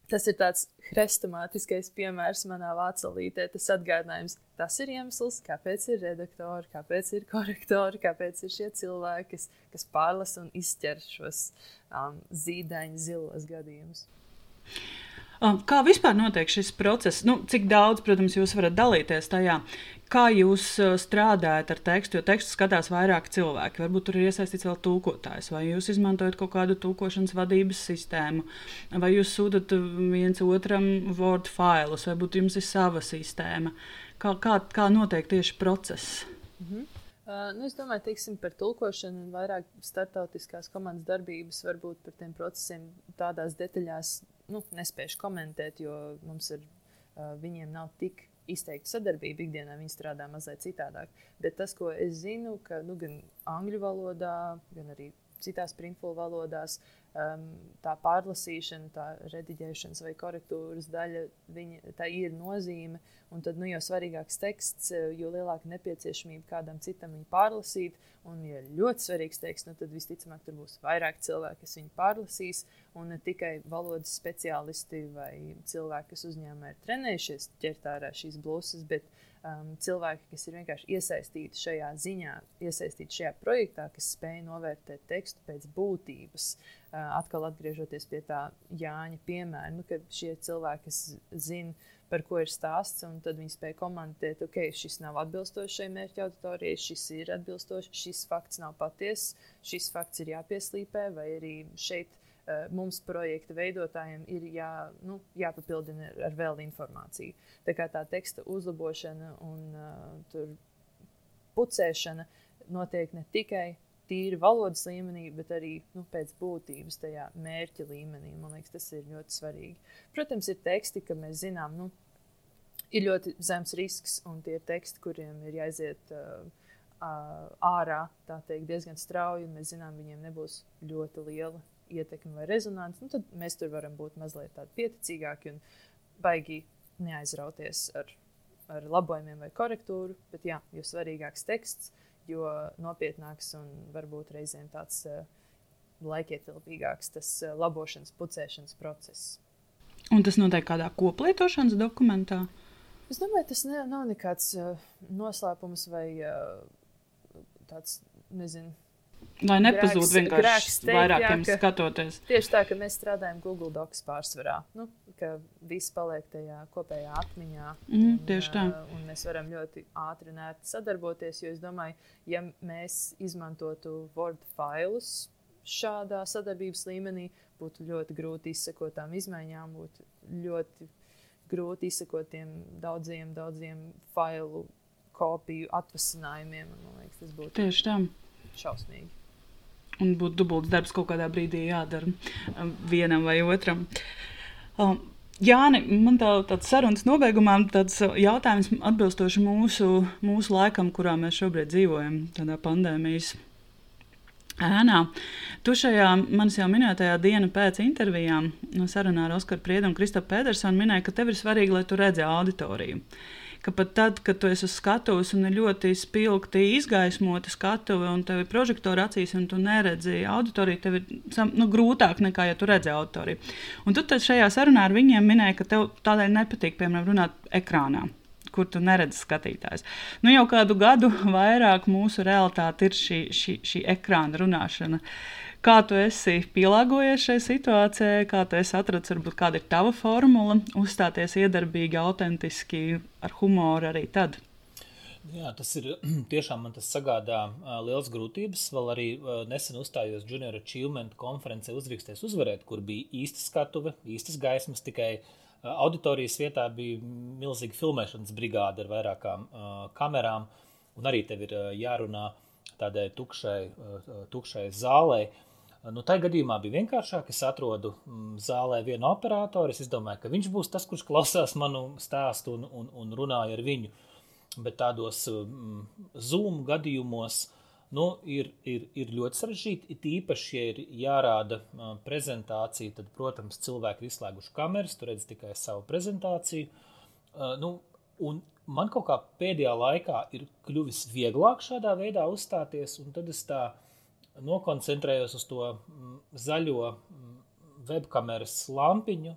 Tas ir tāds hrestomātiskais piemērs manā vācelītē. Tas atgādinājums, tas ir iemesls, kāpēc ir redaktori, kāpēc ir korektori, kāpēc ir šie cilvēki, kas, kas pārlasa un izķer šos um, zīdaiņu zilos gadījumus. Um, kā vispār notiek šis process? Nu, cik daudz, protams, jūs varat dalīties tajā? Kā jūs uh, strādājat ar tekstu? Jo tekstu skatās vairāk cilvēki. Varbūt tur ir iesaistīts vēl tulkotājs, vai jūs izmantojat kaut kādu tulkošanas vadības sistēmu, vai jūs sūtat viens otram Word failus, vai jums ir sava sistēma. Kā, kā, kā notiek tieši process? -hmm. Uh, nu, es domāju, teiksim, par tulkošanu un vairāk starptautiskās komandas darbības, varbūt par tiem procesiem tādās detaļās nu, nespējuši komentēt, jo mums ir, viņiem nav tik izteikta sadarbība ikdienā, viņi strādā mazliet citādāk. Bet tas, ko es zinu, ka nu, gan angļu valodā, gan arī citās printfulu valodās um, tā pārlasīšana, tā rediģēšanas vai korektūras daļa, viņa, tā ir nozīme. Un tad, nu, jo svarīgāks teksts, eh, jo lielāka nepieciešamība kādam citam viņu pārlasīt. Un, ja ļoti svarīgs teksts, nu, tad visticamāk tur būs vairāk cilvēku, kas viņu pārlasīs. Un ne tikai valodas speciālisti vai cilvēki, kas uzņēmumā ir trenējušies ķert ārā šīs blūzas, bet um, cilvēki, kas ir vienkārši iesaistīti šajā ziņā, iesaistīti šajā projektā, kas spēj novērtēt tekstu pēc būtības. Uh, atkal atgriežoties pie tā Jāņa piemēra, nu, kad šie cilvēki, kas zina, par ko ir stāsts, tad viņi spēja komentēt, ok, šis nav atbilstošs šai mērķa auditorijai, šis ir atbilstošs, šis fakts nav patiess, šis fakts ir jāpieslīpē, vai arī šeit uh, mums projekta veidotājiem ir jā, nu, jāpapildina ar vēl informāciju. Tā kā tā teksta uzlabošana un uh, pucēšana notiek ne tikai tīri valodas līmenī, bet arī nu, pēc būtības tajā mērķa līmenī. Man liekas, tas ir ļoti svarīgi. Protams, ir teksti, ka mēs zinām, nu, ir ļoti zems risks, un tie ir teksti, kuriem ir jāiziet uh, ārā teikt, diezgan strauji, un mēs zinām, viņiem nebūs ļoti liela ietekme vai rezonance. Nu, tad mēs tur varam būt mazliet pieticīgāki un baigi neaizrauties ar, ar labojumiem vai korektūru. Bet, jā, jo svarīgāks teksts, jo nopietnāks un varbūt reizēm tāds uh, laikietilpīgāks tas uh, labošanas, pucēšanas process. Un tas notiek kādā koplietošanas dokumentā? Es domāju, tas ne, nav nekāds uh, noslēpums vai tāds, nezinu. Lai nepazūd Grēks- vienkārši grēks teikt, vairākiem jā, ka- skatoties. Tieši tā, ka mēs strādājam Google Docs pārsvarā. Nu, ka viss paliek tajā kopējā atmiņā. Mhm, un, tieši tā. ā, Un mēs varam ļoti ātri un ērti sadarboties. Jo es domāju, ja mēs izmantotu Word failus šādā sadarbības līmenī, būtu ļoti grūti izsekot tām izmaiņām, būtu ļoti grūti izsekot tiem daudziem, daudziem failu kopiju atvasinājumiem. Man liekas, tas būtu Tieši tā. Šausmīgi. Un būtu dubults darbs kaut kādā brīdī jādara um, vienam vai otram. Um, Jāni, man tā, tāds sarunas nobeigumā tāds uh, jautājums atbilstoši mūsu, mūsu laikam, kurā mēs šobrīd dzīvojam, tādā pandēmijas ēnā. Tu šajā manis jau minētajā dienā pēc intervijām no sarunā ar Oskaru Priedu un Kristofru Pedersonu minēja, ka tev ir svarīgi, lai tu redzētu auditoriju. Ka pat tad, kad tu esi uz skatuves un ir ļoti spilgti izgaismota skatuve, un tev ir prožektora acīs, un tu neredzi auditoriju, tev ir nu, grūtāk nekā, ja tu redzi auditoriju. Un tu šajā sarunā ar viņiem minēji, ka tev tādēļ nepatīk, piemēram, runāt ekrānā kur tu neredzi skatītājs. Nu, jau kādu gadu vairāk mūsu realitāte ir šī, šī, šī ekrāna runāšana. Kā tu esi pielāgojies šai situācijai, kā tu esi atradzis, varbūt kāda ir tava formula, uzstāties iedarbīgi, autentiski, ar humoru arī tad. Jā, tas ir tiešām man tas sagādā uh, liels grūtības. Vēl arī uh, nesen uzstājos Junior Achievement konferencē Uzraksties uzvarēt, kur bija īsta skatuve, īstas gaismas, tikai uh, auditorijas vietā bija milzīga filmēšanas brigāde ar vairākām uh, kamerām, un arī tev ir uh, jārunā tādai tukšai, uh, tukšai zālei. Nu, tā gadījumā bija vienkāršāk. Es atrodu mm, zālē vienu operatoru. Es domāju, ka viņš būs tas, kurš klausās manu stāstu un, un, un runāja ar viņu. Bet tādos mm, Zoom gadījumos nu, ir, ir, ir ļoti sarežģīti. It īpaši, ja ir jārāda uh, prezentācija, tad, protams, cilvēki ir izslēguši kameras, tu redz tikai savu prezentāciju. Uh, nu, man kaut kā pēdējā laikā ir kļuvis vieglāk šādā veidā uzstāties, un tad es tā nokoncentrējos uz to mm, zaļo mm, webkameras lampiņu,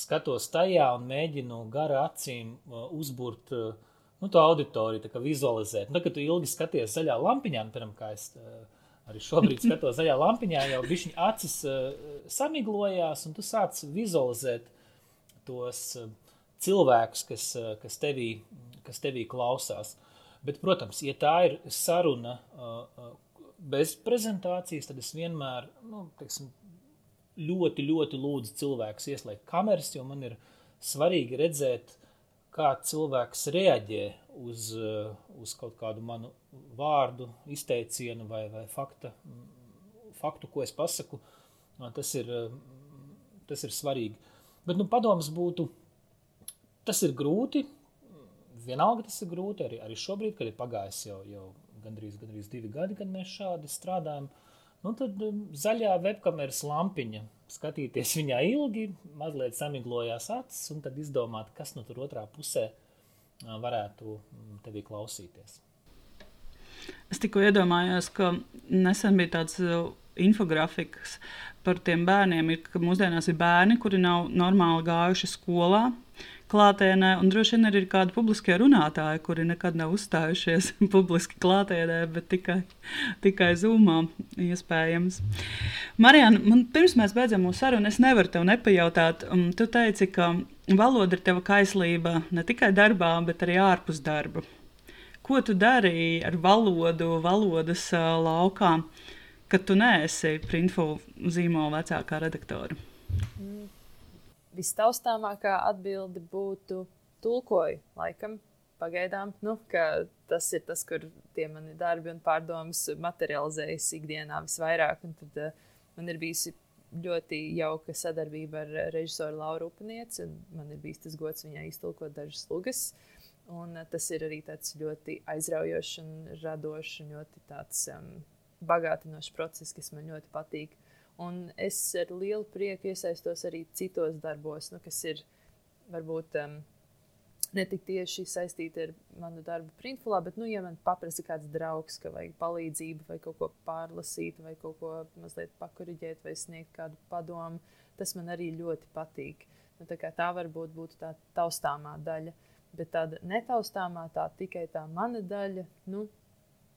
skatos tajā un mēģinu gara acīm uh, uzbūrt uh, nu, to auditoriju, tā kā vizualizēt. Nu, kad tu ilgi skaties zaļā lampiņā, nu, piemēram, kā es uh, arī šobrīd skatos zaļā lampiņā, jau bišķiņ acis samiglojās, un tu sāc vizualizēt tos cilvēkus, kas, kas, tevī, kas tevī klausās. Bet, protams, ja tā ir saruna bez prezentācijas, tad es vienmēr nu, teiksim, ļoti, ļoti lūdzu cilvēkus ieslēgt kameras, jo man ir svarīgi redzēt, kā cilvēks reaģē uz, uh, uz kaut kādu manu vārdu, izteicienu vai, vai fakta, faktu, ko es pasaku. Tas, ir, uh, tas ir svarīgi. Bet nu, padoms būtu, tas ir grūti. Vienalga tas ir grūti arī, arī šobrīd, kad ir pagājis jau, jau gandrīz, gandrīz divi gadi, kad mēs šādi strādājam. Nu, tad um, zaļā webkameras lampiņa, skatīties viņā ilgi, mazliet samiglojās acis, un tad izdomāt, kas no tur otrā pusē uh, varētu mm, tevī klausīties. Es tikko iedomājos, ka nesen bija tāds uh, infografiks par tiem bērniem, ir, ka mūsdienās ir bērni, kuri nav normāli gājuši skolā. Klātienē, un droši vien arī ir kādi publiskie runātāji, kuri nekad nav uzstājušies publiski klātienē, bet tikai, tikai zūmā, iespējams. Marijana, man pirms mēs beidzam mūsu sarunu, es nevaru tev nepajautāt. Um, tu teici, ka valoda ir tava kaislība ne tikai darbā, bet arī ārpus darba. Ko tu darīji ar valodu, valodas uh, laukā, kad tu neesi Printful zīmola vecākā redaktore? Vistaustāmākā atbilde būtu tulkoju, laikam, pagaidām. Nu, tas ir tas, kur tie mani darbi un pārdomas materializējas ikdienā visvairāk. Un tad uh, man ir bijusi ļoti jauka sadarbība ar režisoru Lauru Upanieci. Man ir bijis tas gods viņai iztulkot dažas lugas. Un, uh, tas ir arī tāds ļoti aizraujošs un radošs un ļoti tāds, um, bagātinošs process, kas man ļoti patīk. Un es ar lielu prieku iesaistos arī citos darbos, nu, kas ir varbūt um, ne tik tieši saistīti ar manu darbu printfulā, bet, nu, ja man paprasa kāds draugs, ka vajag palīdzību, vai kaut ko pārlasīt, vai kaut ko mazliet pakuriģēt, vai sniegt kādu padomu, tas man arī ļoti patīk. Nu, tā, tā varbūt būtu tā taustāmā daļa. Bet tāda netaustāmā, tā tikai tā mana daļa, nu,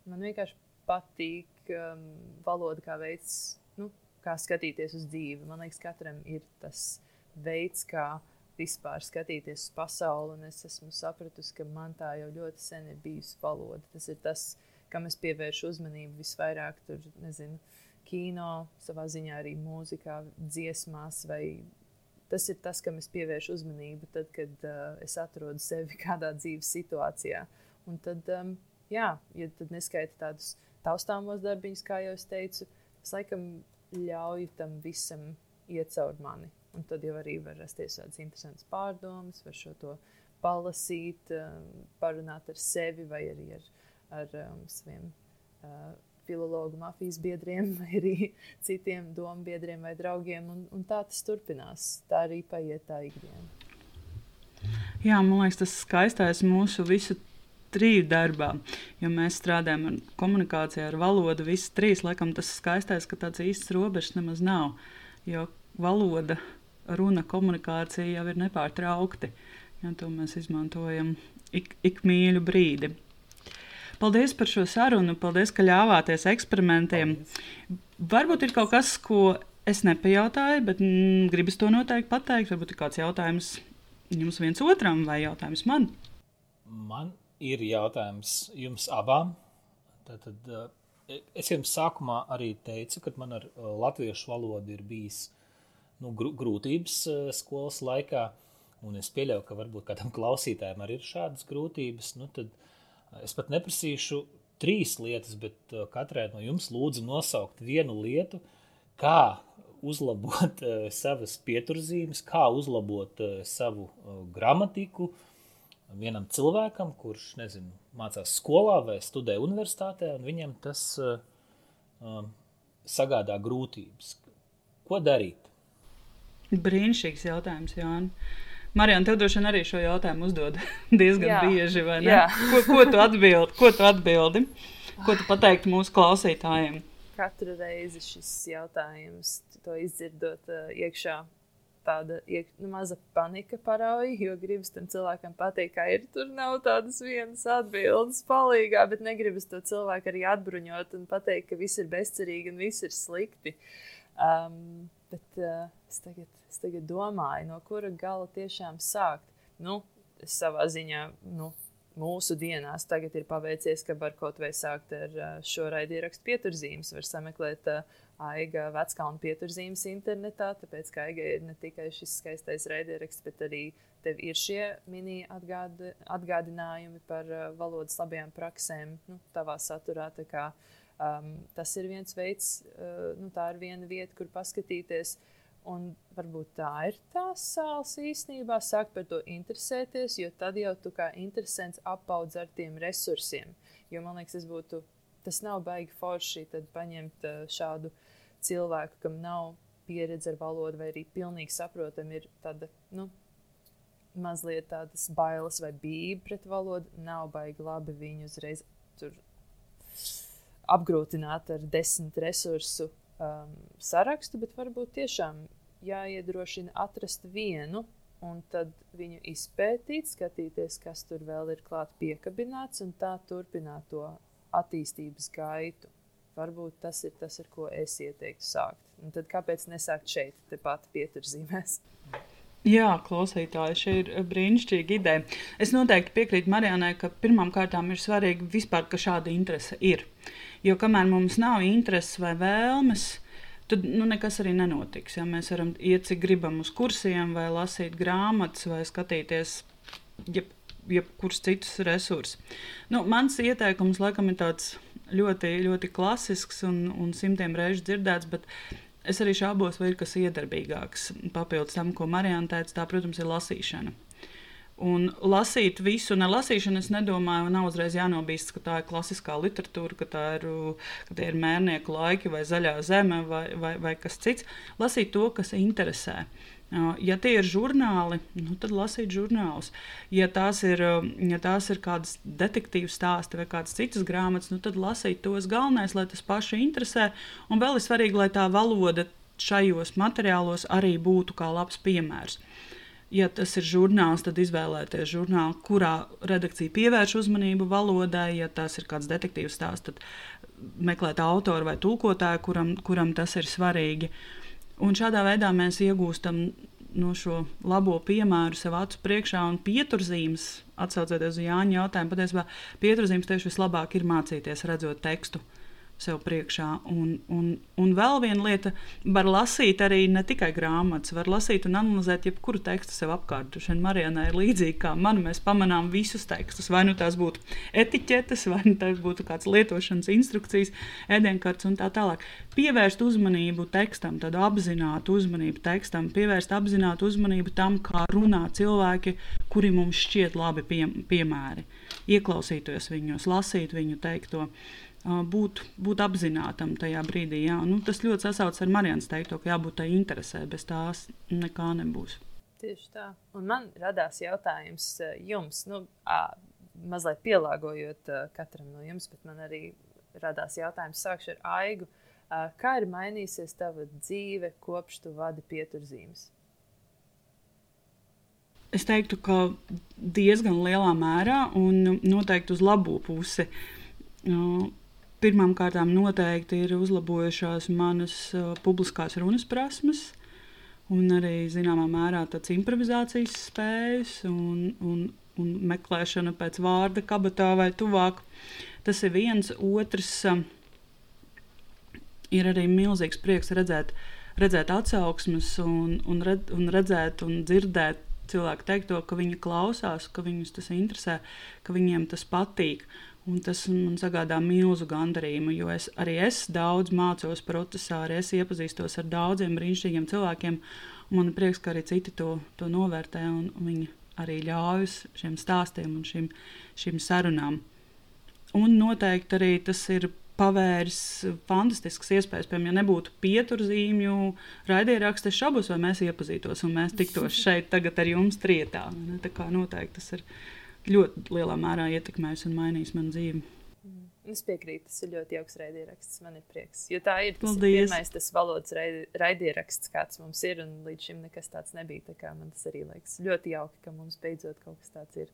man vienkārši patīk um, valoda kā veids, nu, kā skatīties uz dzīvi. Man liekas, katram ir tas veids, kā vispār skatīties uz pasauli. Es esmu sapratusi, ka man tā jau ļoti sen ir bijusi valoda. Tas ir tas, kam es pievēršu uzmanību visvairāk. Tur, nezinu, kino, savā ziņā arī mūzikā, dziesmās. Tas ir tas, kam es pievēršu uzmanību, tad, kad uh, es atrodu sevi kādā dzīves situācijā. Un tad, um, jā, ja tad neskaita tādus taustāmos darbiņus, kā jau es teicu, es laikam ļauju tam visam iet caur mani. Un tad jau arī var rasties tādas interesantas pārdomas, var šo to palasīt, um, parunāt ar sevi vai arī ar, ar um, saviem uh, filologu mafijas biedriem, vai arī citiem domu biedriem vai draugiem. Un, un tā tas turpinās. Tā arī paiet tā ikdiena. Jā, man liekas, tas skaistais mūsu visu triju darbā. Jo mēs strādājam ar komunikāciju, ar valodu. Visi trīs, laikam, tas skaistais, ka tāds īsts robežs nemaz nav. Jo valoda runa, komunikācija jau ir nepārtraukti. Ja, to mēs izmantojam ik, ik mīļu brīdi. Paldies par šo sarunu, paldies, ka ļāvāties eksperimentiem. Paldies. Varbūt ir kaut kas, ko es nepajautāju, bet mm, gribas to noteikti pateikt. Varbūt ir kāds jautājums jums viens otram vai jautājums man. Man ir jautājums jums abām. Tātad, eh, es jums sākumā arī teicu, ka man ar eh, latviešu valodu ir bijis uh, nu, grūtības eh, skolas laikā, un es pieļauju, ka varbūt kādam klausītājam arī ir šādas grūtības, nu, tad es pat neprasīšu trīs lietas, bet katrai no jums lūdzu nosaukt vienu lietu, kā uzlabot uh, savas pieturzīmes, kā uzlabot uh, savu uh, gramatiku vienam cilvēkam, kurš nezinu, mācās skolā vai studē universitātē, un viņam tas uh, sagādā grūtības. Ko darīt? Brīnišķīgs jautājums, Jānis. Marijana, tev droši vien arī šo jautājumu uzdod diezgan jā, bieži. Ko, ko, tu atbildi, ko tu atbildi? Ko tu pateiktu mūsu klausītājiem? Katru reizi šis jautājums, to izdzirdot uh, iekšā, tāda iek, nu, maza panika parauja, jo gribas tam cilvēkam pateikt, ka ir tur nav tādas vienas atbildes palīgā, bet negribas to cilvēku arī atbruņot un pateikt, ka viss ir bezcerīgi un viss ir slikti. Um, bet uh, es tagad Es tagad domāju, no kura gala tiešām sākt. Nu, savā ziņā, nu, mūsu dienās tagad ir paveicies, ka var kaut vai sākt ar šo raidierakstu pieturzīmes. Var sameklēt Aiga Veckalnu pieturzīmes internetā, tāpēc, ka Aiga ir ne tikai šis skaistais raidieraksts, bet arī tev ir šie mini atgādi, atgādinājumi par valodas labajām praksēm, nu, tavā saturā. Um, tas ir viens veids, uh, nu, tā ir viena vieta, kur paskatīties. Uh, Un varbūt tā ir tā sāls īstenībā, sākt par to interesēties, jo tad jau tu kā interesants apaudz ar tiem resursiem. Jo man liekas, tas būtu, tas nav baigi forši paņemt uh, šādu cilvēku, kam nav pieredze ar valodu, vai arī pilnīgi saprotam, ir tāda, nu, mazliet tādas bailes vai bība pret valodu. Nav baigi labi viņu uzreiz tur apgrūtināt ar desmit resursu um, sarakstu, bet varbūt tiešām jāiedrošina atrast vienu un tad viņu izpētīt, skatīties, kas tur vēl ir klāt piekabināts, un tā turpināt to attīstības gaitu. Varbūt tas ir tas, ar ko es ieteiktu sākt. Un tad kāpēc nesākt šeit, tepat pieturzīmēs? Jā, klausītāji, šī ir brīnišķīga ideja. Es noteikti piekrītu Marijānai, ka pirmām kārtām ir svarīgi vispār, ka šāda interese ir. Jo kamēr mums nav intereses vai vēlmes, tad nu, nekas arī nenotiks. Ja? Mēs varam iet cik gribam uz kursiem, vai lasīt grāmatas, vai skatīties jeb, jebkurus citus resursus. Nu, mans ieteikums laikam ir tāds ļoti, ļoti klasisks un, un simtiem reižu dzirdēts. Es arī šaubos, vai ir kas iedarbīgāks. Papildus tam, ko Marijāna teica, tā, protams, ir lasīšana. Un lasīt visu, nelasīšanu, es nedomāju, nav uzreiz jānobīst, ka tā ir klasiskā literatūra, ka tā ir, ka ir mērnieku laiki vai zaļā zeme vai, vai, vai kas cits. Lasīt to, kas interesē. Ja tie ir žurnāli, nu, tad lasīt žurnālus. Ja tās ir, ja tās ir kādas detektīvu stāsti vai kādas citas grāmatas, nu, tad lasīt tos galvenais, lai tas pašu interesē. Un vēl ir svarīgi, lai tā valoda šajos materiālos arī būtu kā labs piemērs. ja tas ir žurnāls, tad izvēlēties žurnālu, kurā redakcija pievērš uzmanību valodai. Ja tas ir kāds detektīvs stāsts, tad meklēt autoru vai tulkotāju, kuram, kuram tas ir svarīgi. Un šādā veidā mēs iegūstam no šo labo piemēru sev acu priekšā un pieturzīmes, atsaucoties uz Jāņa jautājumu, patiesībā pieturzīmes tieši vislabāk ir mācīties redzot tekstu sev priekšā. Un, un, un vēl viena lieta, var lasīt arī ne tikai grāmatas, var lasīt un analizēt jebkuru tekstu sev apkārt. Šeit Marijānai ir līdzīgi kā man, mēs pamanām visus tekstus. Vai nu tās būtu etiķetes, vai nu tās būtu kāds lietošanas instrukcijas, ēdienkartes un tā tālāk. Pievērst uzmanību tekstam, tādu apzinātu uzmanību tekstam, pievērst apzinātu uzmanību tam, kā runā cilvēki, kuri mums šķiet labi pie, piemēri. Ieklausīties viņos, lasīt viņu teikto būt, būt apzinātam tajā brīdī. Jā. Nu, tas ļoti sasaucas ar Marijas teikto, ka jābūt tai interesē, bez tās nekā nebūs. Tieši tā. Un man radās jautājums jums, nu, à, mazliet pielāgojot katram no jums, bet man arī radās jautājums, sākšu ar Aigu. Kā ir mainījusies tava dzīve kopš tu vadi pieturzīmes? Es teiktu, ka diezgan lielā mērā un noteikti uz labo pusi. Nu, Pirmkārt, noteikti ir uzlabojušās manas uh, publiskās runas prasmes, un arī zināmā mērā tāds improvizācijas spējas un, un, un meklēšana pēc vārda kabatā vai tuvāk. Tas ir viens, otrs. Uh, ir arī milzīgs prieks redzēt, redzēt atsauksmes un, un, red, un redzēt un dzirdēt cilvēku teikto, ka viņi klausās, ka viņus tas interesē, ka viņiem tas patīk. Un tas man sagādā milzu gandarījumu, jo es arī es daudz mācos procesā, arī es iepazīstos ar daudziem brīnišķīgiem cilvēkiem. Man ir prieks, ka arī citi to, to novērtē un, viņi arī ļaujas šiem stāstiem un šīm, šīm sarunām. Un noteikti arī tas ir pavērs fantastisks iespējas. Piemēram, ja nebūtu pieturzīmju raidierakstu, es šaubos, vai mēs iepazītos un mēs tiktos šeit tagad ar jums trietā. Ne? Tā kā noteikti tas ir ļoti lielā mērā ietekmējis un mainījis manu dzīvi. Mm. Es piekrītu, tas ir ļoti jauks raidieraksts. Man ir prieks. Jo tā ir tas ir pirmais tas valodas raidieraksts, kāds mums ir. Līdz šim nekas tāds nebija. Tā man tas arī liekas ļoti jauki, ka mums beidzot kaut kas tāds ir.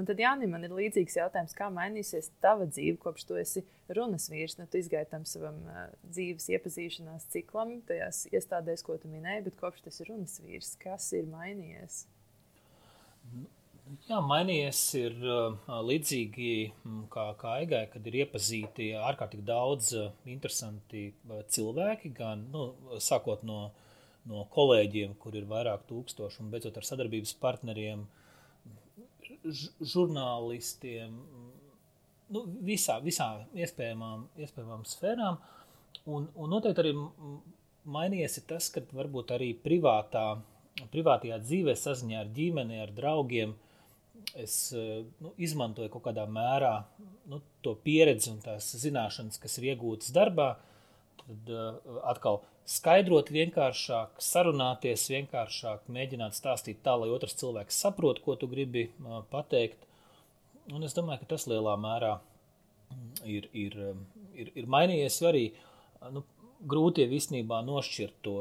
Un tad, Jānis, man ir līdzīgs jautājums, kā mainīsies tava dzīve, kopš tu esi runas vīrs. Nu, tu izgāji tam savam uh, dzīves iepazīšanās ciklam, tajās iestādēs, ko tu minēji, bet kopš tas ir runas vīrs, kas ir mainījies? Nu Jā, mainījies ir līdzīgi kā, kā Aigai, kad ir iepazīti ārkārtīgi daudz interesanti cilvēki, gan nu, sākot no, no kolēģiem, kur ir vairāk tūkstoši, un beidzot ar sadarbības partneriem, žurnālistiem, nu, visā, visā iespējamām, iespējamām sfērām. Un, un noteikti arī mainījies tas, ka varbūt arī privātā, privātajā dzīvē saziņā ar ģimeni, ar draugiem – es eh, nu, izmantoju kaut kādā mērā nu, to pieredzi un tās zināšanas, kas ir iegūtas darbā, tad uh, atkal skaidrot vienkāršāk, sarunāties vienkāršāk, mēģināt stāstīt tā, lai otrs cilvēks saprot, ko tu gribi uh, pateikt. Un es domāju, ka tas lielā mērā ir, ir, ir, ir mainījies, arī nu, grūti jau īstenībā nošķirt to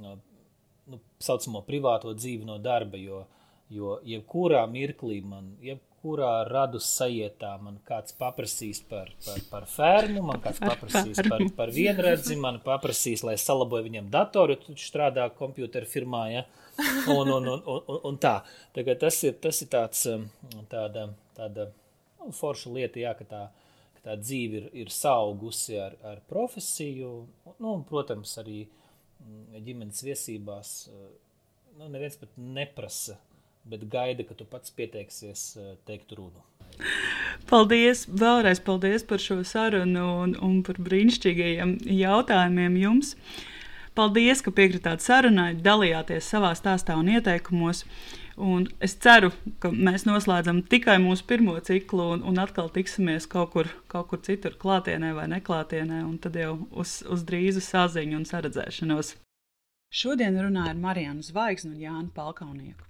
nu, saucamo privāto dzīvi no darba, jo uh, Jo jebkurā mirklī man, jebkurā radus sajietā man kāds paprasīs par, par, par fermu, man kāds paprasīs par, par vienredzi, man paprasīs, lai salaboju viņam datoru, tu strādā kompjuteru firmā, ja? un, un, un, un, un tā. Tagad tas ir, tas ir tāds, um, tāda, tāda nu, forša lieta, jā, ka tā, ka tā dzīve ir, ir saugusi ar, ar profesiju, nu, un, protams, arī mm, ģimenes viesībās, uh, nu, neviens pat neprasa, bet gaida, ka tu pats pieteiksies eh, teikt runu. Paldies! Vēlreiz paldies par šo sarunu un, un par brīnišķīgajiem jautājumiem jums. Paldies, ka piekritāt sarunai, dalījāties savā stāstā un ieteikumos. Un es ceru, ka mēs noslēdzam tikai mūsu pirmo ciklu un, un atkal tiksimies kaut kur, kaut kur citur, klātienē vai neklātienē, un tad jau uz, uz drīzu saziņu un saredzēšanos. Šodien runāju ar Marijānu Zvaigznu un Jānu Palkaunieku.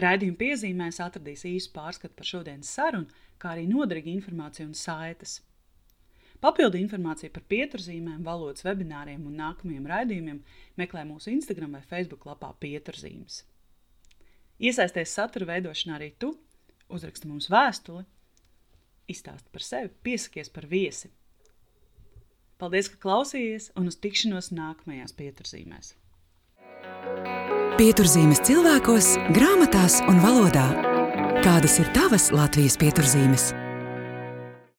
Raidījuma piezīmēs atradīs īsu pārskatu par šodienas sarunu, kā arī noderīgu informāciju un saites. Papildu informāciju par pieturzīmēm, valodas webināriem un nākamajiem raidījumiem meklē mūsu Instagram vai Facebook lapā Pieturzīmes. Iesaisties satura veidošanā arī tu, uzraksti mums vēstuli, izstāsti par sevi, piesakies par viesi. Paldies, ka klausījāties un uz tikšanos nākamajās pieturzīmēs! thank you Pieturzīmes cilvēkos, grāmatās un valodā. Kādas ir tavas Latvijas pieturzīmes?